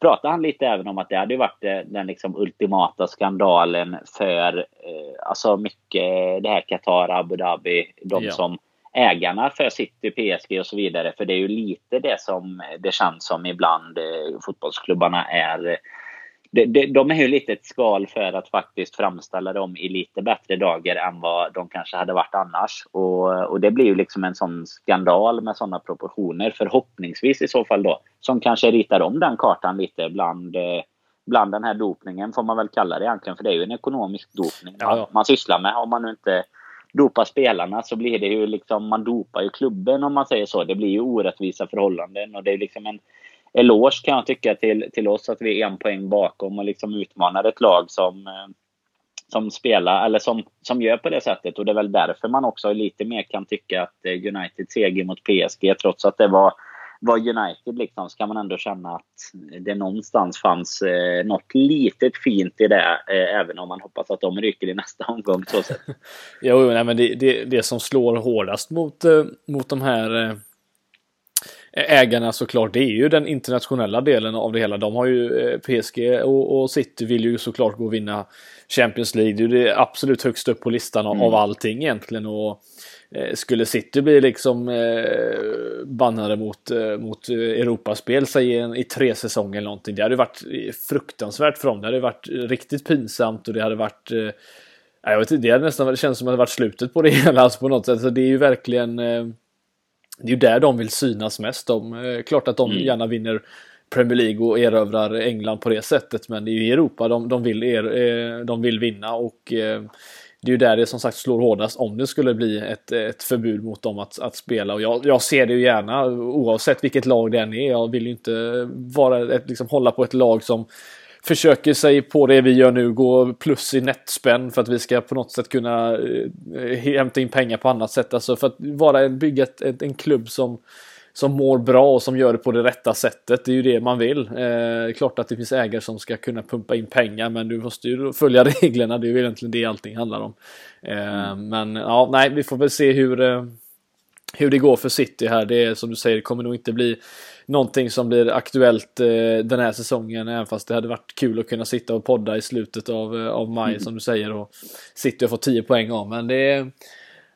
Speaker 2: pratade han lite även om att det hade varit eh, den liksom ultimata skandalen för eh, alltså mycket det här Qatar, Abu Dhabi, de ja. som ägarna för City, PSG och så vidare. För det är ju lite det som det känns som ibland eh, fotbollsklubbarna är. De, de, de är ju lite ett skal för att faktiskt framställa dem i lite bättre dagar än vad de kanske hade varit annars. Och, och det blir ju liksom en sån skandal med sådana proportioner. Förhoppningsvis i så fall då. Som kanske ritar om den kartan lite bland eh, bland den här dopningen får man väl kalla det egentligen. För det är ju en ekonomisk dopning man, ja. man sysslar med. Om man nu inte dopar spelarna så blir det ju liksom, man dopar ju klubben om man säger så. Det blir ju orättvisa förhållanden och det är liksom en eloge kan jag tycka till, till oss att vi är en poäng bakom och liksom utmanar ett lag som, eh, som spelar, eller som, som gör på det sättet. Och det är väl därför man också lite mer kan tycka att eh, United seger mot PSG trots att det var var United liksom, kan man ändå känna att det någonstans fanns eh, något litet fint i det. Eh, även om man hoppas att de ryker i nästa omgång. Så <laughs>
Speaker 1: jo, nej, men det, det, det som slår hårdast mot, eh, mot de här eh, ägarna såklart, det är ju den internationella delen av det hela. De har ju eh, PSG och, och City vill ju såklart gå och vinna Champions League. Det är det absolut högst upp på listan av, mm. av allting egentligen. Och Eh, skulle City bli liksom eh, bannade mot, eh, mot Europaspel säg i tre säsonger eller någonting. Det hade varit fruktansvärt för dem. Det hade varit riktigt pinsamt och det hade varit eh, jag vet inte, det hade nästan det känns som att det varit slutet på det <laughs> hela alltså på något sätt. Så det är ju verkligen eh, Det är ju där de vill synas mest. De, eh, klart att de mm. gärna vinner Premier League och erövrar England på det sättet. Men det är ju i Europa de, de, vill, er, eh, de vill vinna och det är ju där det som sagt slår hårdast om det skulle bli ett, ett förbud mot dem att, att spela. Och jag, jag ser det ju gärna oavsett vilket lag det än är. Jag vill ju inte vara ett, liksom, hålla på ett lag som försöker sig på det vi gör nu, gå plus i nettspänn för att vi ska på något sätt kunna eh, hämta in pengar på annat sätt. Alltså för att vara, bygga ett, ett, en klubb som som mår bra och som gör det på det rätta sättet. Det är ju det man vill. Eh, klart att det finns ägare som ska kunna pumpa in pengar men du måste ju följa <laughs> reglerna. Det är ju egentligen det allting handlar om. Eh, mm. Men ja, nej, vi får väl se hur, eh, hur det går för City här. Det är som du säger, det kommer nog inte bli någonting som blir aktuellt eh, den här säsongen. Även fast det hade varit kul att kunna sitta och podda i slutet av, eh, av maj mm. som du säger. Och City har fått 10 poäng av. Men det är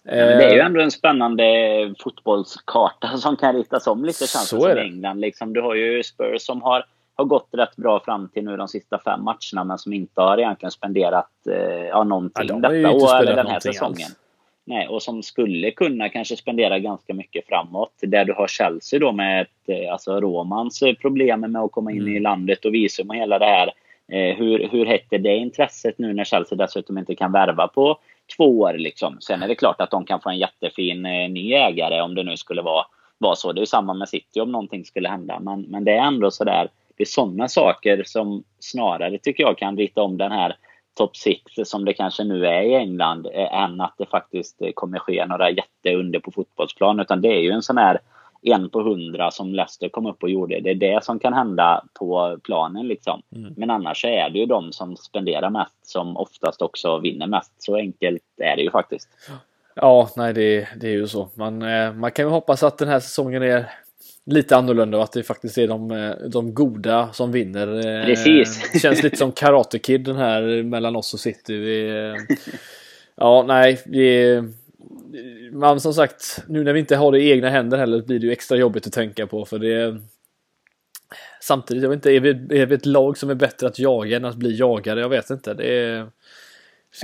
Speaker 2: det är ju ändå en spännande fotbollskarta <laughs> som kan ritas om lite känns det som England. Liksom, du har ju Spurs som har, har gått rätt bra fram till nu de sista fem matcherna men som inte har egentligen spenderat eh, ja, någonting ja, de detta år eller den här säsongen. Alls. Nej, och som skulle kunna kanske spendera ganska mycket framåt. Där du har Chelsea då med ett, eh, alltså Romans problem med att komma in mm. i landet och visum och hela det här. Eh, hur, hur är det intresset nu när Chelsea dessutom inte kan värva på två år. Liksom. Sen är det klart att de kan få en jättefin eh, ny ägare om det nu skulle vara, vara så. Det är samma med City om någonting skulle hända. Men, men det är ändå sådär. Det är sådana saker som snarare tycker jag kan rita om den här top 6 som det kanske nu är i England eh, än att det faktiskt eh, kommer ske några jätteunder på fotbollsplan. Utan det är ju en sån här en på hundra som Leicester kom upp och gjorde. Det är det som kan hända på planen liksom. Mm. Men annars är det ju de som spenderar mest som oftast också vinner mest. Så enkelt är det ju faktiskt.
Speaker 1: Ja, nej det, det är ju så. Man, eh, man kan ju hoppas att den här säsongen är lite annorlunda och att det faktiskt är de, eh, de goda som vinner.
Speaker 2: Eh, Precis.
Speaker 1: Det <laughs> känns lite som Karate Kid den här mellan oss och City. Vi, ja, nej, vi man som sagt, nu när vi inte har det i egna händer heller blir det ju extra jobbigt att tänka på för det Samtidigt, jag vet inte, är vi, är vi ett lag som är bättre att jaga än att bli jagade? Jag vet inte. Det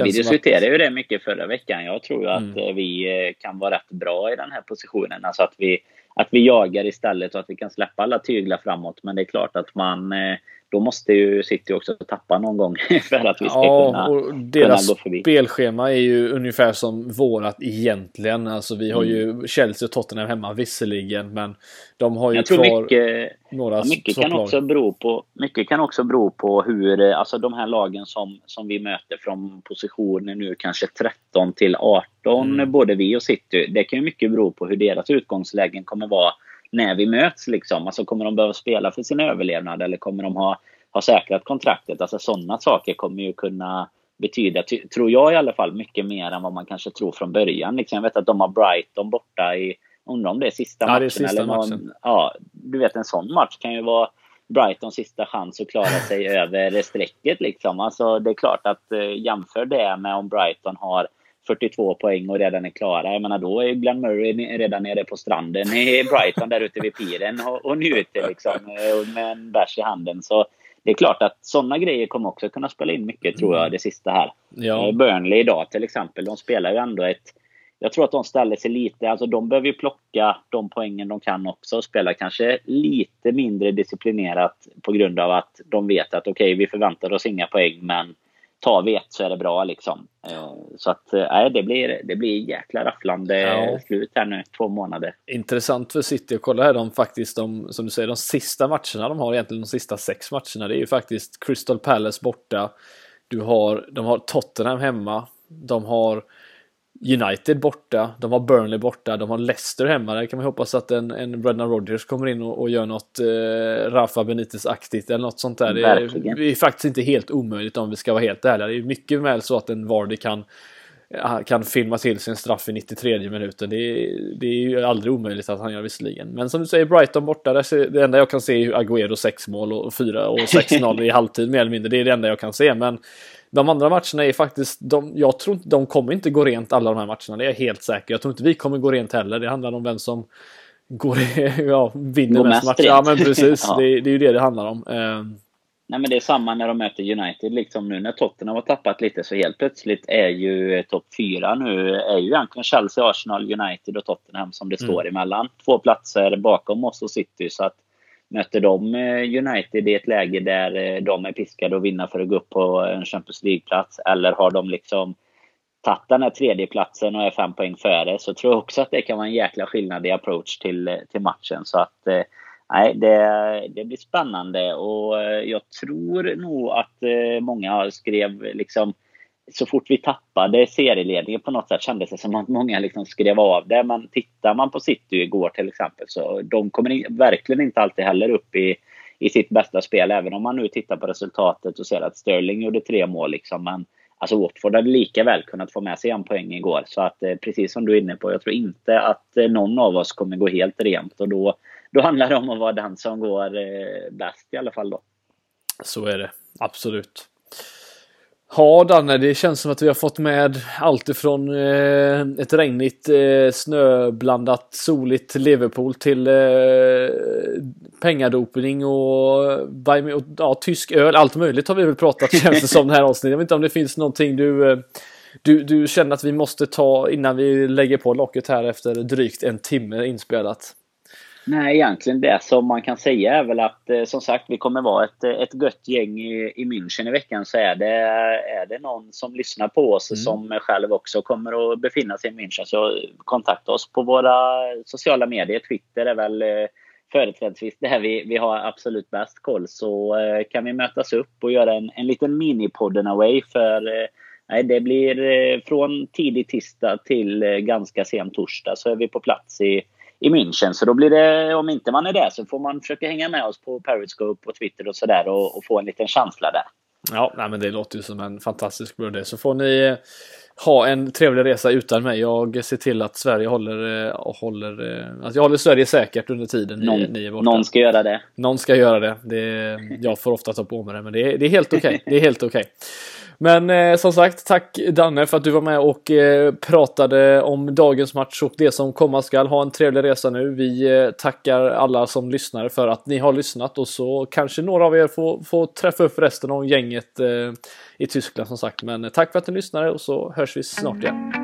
Speaker 2: vi diskuterade att... ju det mycket förra veckan. Jag tror att mm. Eh, vi eh, kan vara rätt bra i den här positionen. Alltså att vi, att vi jagar istället och att vi kan släppa alla tyglar framåt. Men det är klart att man eh, då måste ju City också tappa någon gång <laughs> för att vi ska ja, kunna, och deras kunna gå förbi.
Speaker 1: spelschema är ju ungefär som vårat egentligen. Alltså vi har mm. ju Chelsea och Tottenham hemma visserligen men de har ju Jag kvar mycket, några
Speaker 2: mycket kan också bero på Mycket kan också bero på hur, alltså de här lagen som, som vi möter från positioner nu kanske 13 till 18, mm. både vi och City. Det kan ju mycket bero på hur deras utgångslägen kommer vara när vi möts. Liksom. Alltså, kommer de behöva spela för sin överlevnad eller kommer de ha, ha säkrat kontraktet? Alltså, sådana saker kommer ju kunna betyda, tror jag i alla fall, mycket mer än vad man kanske tror från början. Liksom, jag vet att de har Brighton borta i, undrar om det är sista ja, matchen. Är sista eller någon, matchen. Ja, du vet en sån match kan ju vara Brightons sista chans att klara sig <laughs> över strecket. Liksom. Alltså, det är klart att eh, jämför det med om Brighton har 42 poäng och redan är klara. Jag menar, då är Glenn Murray redan nere på stranden i Brighton där ute vid piren och, och njuter liksom med en bärs i handen. Så det är klart att sådana grejer kommer också kunna spela in mycket, tror jag, det sista här. Ja. Burnley idag till exempel, de spelar ju ändå ett jag tror att de ställer sig lite, alltså de behöver ju plocka de poängen de kan också och spela kanske lite mindre disciplinerat på grund av att de vet att okej, okay, vi förväntar oss inga poäng men tar vi ett så är det bra liksom. Eh, så att eh, nej, det blir, det blir jäkla rafflande ja. slut här nu, två månader.
Speaker 1: Intressant för City att kolla här, de faktiskt, de, som du säger, de sista matcherna de har egentligen de sista sex matcherna, det är ju faktiskt Crystal Palace borta, du har, de har Tottenham hemma, de har United borta, de har Burnley borta, de har Leicester hemma. Där kan man hoppas att en, en Brendan Rodgers kommer in och, och gör något eh, Rafa Benitez-aktigt eller något sånt där. Det är, det är, faktiskt inte helt omöjligt om vi ska vara helt ärliga. Det är mycket väl så att en Vardy kan kan filma till sin straff i 93 minuten. Det är, det är ju aldrig omöjligt att han gör visserligen. Men som du säger, Brighton borta. det enda jag kan se är Agüero 6 mål och 4 och 6-0 i halvtid mer eller mindre. Det är det enda jag kan se. Men de andra matcherna är faktiskt, de, jag tror inte, de kommer inte gå rent alla de här matcherna, det är jag helt säker. Jag tror inte vi kommer gå rent heller. Det handlar om vem som går, <laughs> ja, vinner mest matcher. Ja men precis, <laughs> ja. Det, det, är ju det det handlar om. Uh,
Speaker 2: Nej men det är samma när de möter United liksom nu när Tottenham har tappat lite så helt plötsligt är ju topp fyra nu är ju egentligen Chelsea, Arsenal, United och Tottenham som det mm. står emellan. Två platser bakom oss och City så att möter de eh, United i ett läge där eh, de är piskade att vinna för att gå upp på en Champions League-plats? Eller har de liksom tagit den här tredjeplatsen och är fem poäng före? Så tror jag också att det kan vara en jäkla skillnad i approach till, eh, till matchen. Så att nej, det, det blir spännande. Och jag tror nog att många skrev liksom så fort vi tappade serieledningen på något sätt kändes det som att många liksom skrev av det. Men tittar man på City igår till exempel så de kommer verkligen inte alltid heller upp i, i sitt bästa spel. Även om man nu tittar på resultatet och ser att Sterling gjorde tre mål. Liksom. Men alltså Watford hade lika väl kunnat få med sig en poäng igår. Så att eh, precis som du är inne på, jag tror inte att eh, någon av oss kommer gå helt rent. Och då, då handlar det om att vara den som går eh, bäst i alla fall då.
Speaker 1: Så är det, absolut. Ja Danne, det känns som att vi har fått med allt ifrån eh, ett regnigt eh, snöblandat soligt Liverpool till eh, pengadopning och, eh, och ja, tysk öl. Allt möjligt har vi väl pratat känns det som det här avsnittet. Jag vet inte om det finns någonting du, eh, du, du känner att vi måste ta innan vi lägger på locket här efter drygt en timme inspelat.
Speaker 2: Nej, egentligen det som man kan säga är väl att eh, som sagt vi kommer vara ett, ett gött gäng i, i München i veckan. Så är det, är det någon som lyssnar på oss mm. som själv också kommer att befinna sig i München så kontakta oss på våra sociala medier. Twitter är väl eh, företrädesvis där vi, vi har absolut bäst koll. Så eh, kan vi mötas upp och göra en, en liten minipodden away för Nej, det blir från tidig tisdag till ganska sen torsdag så är vi på plats i i München. Så då blir det, om inte man är där så får man försöka hänga med oss på Periscope och Twitter och sådär och, och, få en liten känsla där.
Speaker 1: Ja, nej, men det låter ju som en fantastisk bra Så får ni eh, ha en trevlig resa utan mig. Jag ser till att Sverige håller, eh, håller eh, att jag håller Sverige säkert under tiden
Speaker 2: någon, ni, ni är borta. Någon ska göra det.
Speaker 1: Någon ska göra det. det jag får ofta ta på mig det, men det är, helt okej. Det är helt okej. <laughs> Okay. Men eh, som sagt, tack Danne för att du var med och eh, pratade om dagens match och det som komma skall. Ha en trevlig resa nu. Vi eh, tackar alla som lyssnar för att ni har lyssnat och så kanske några av er får, får träffa upp resten av gänget eh, i Tyskland som sagt. Men eh, tack för att ni lyssnade och så hörs vi snart igen.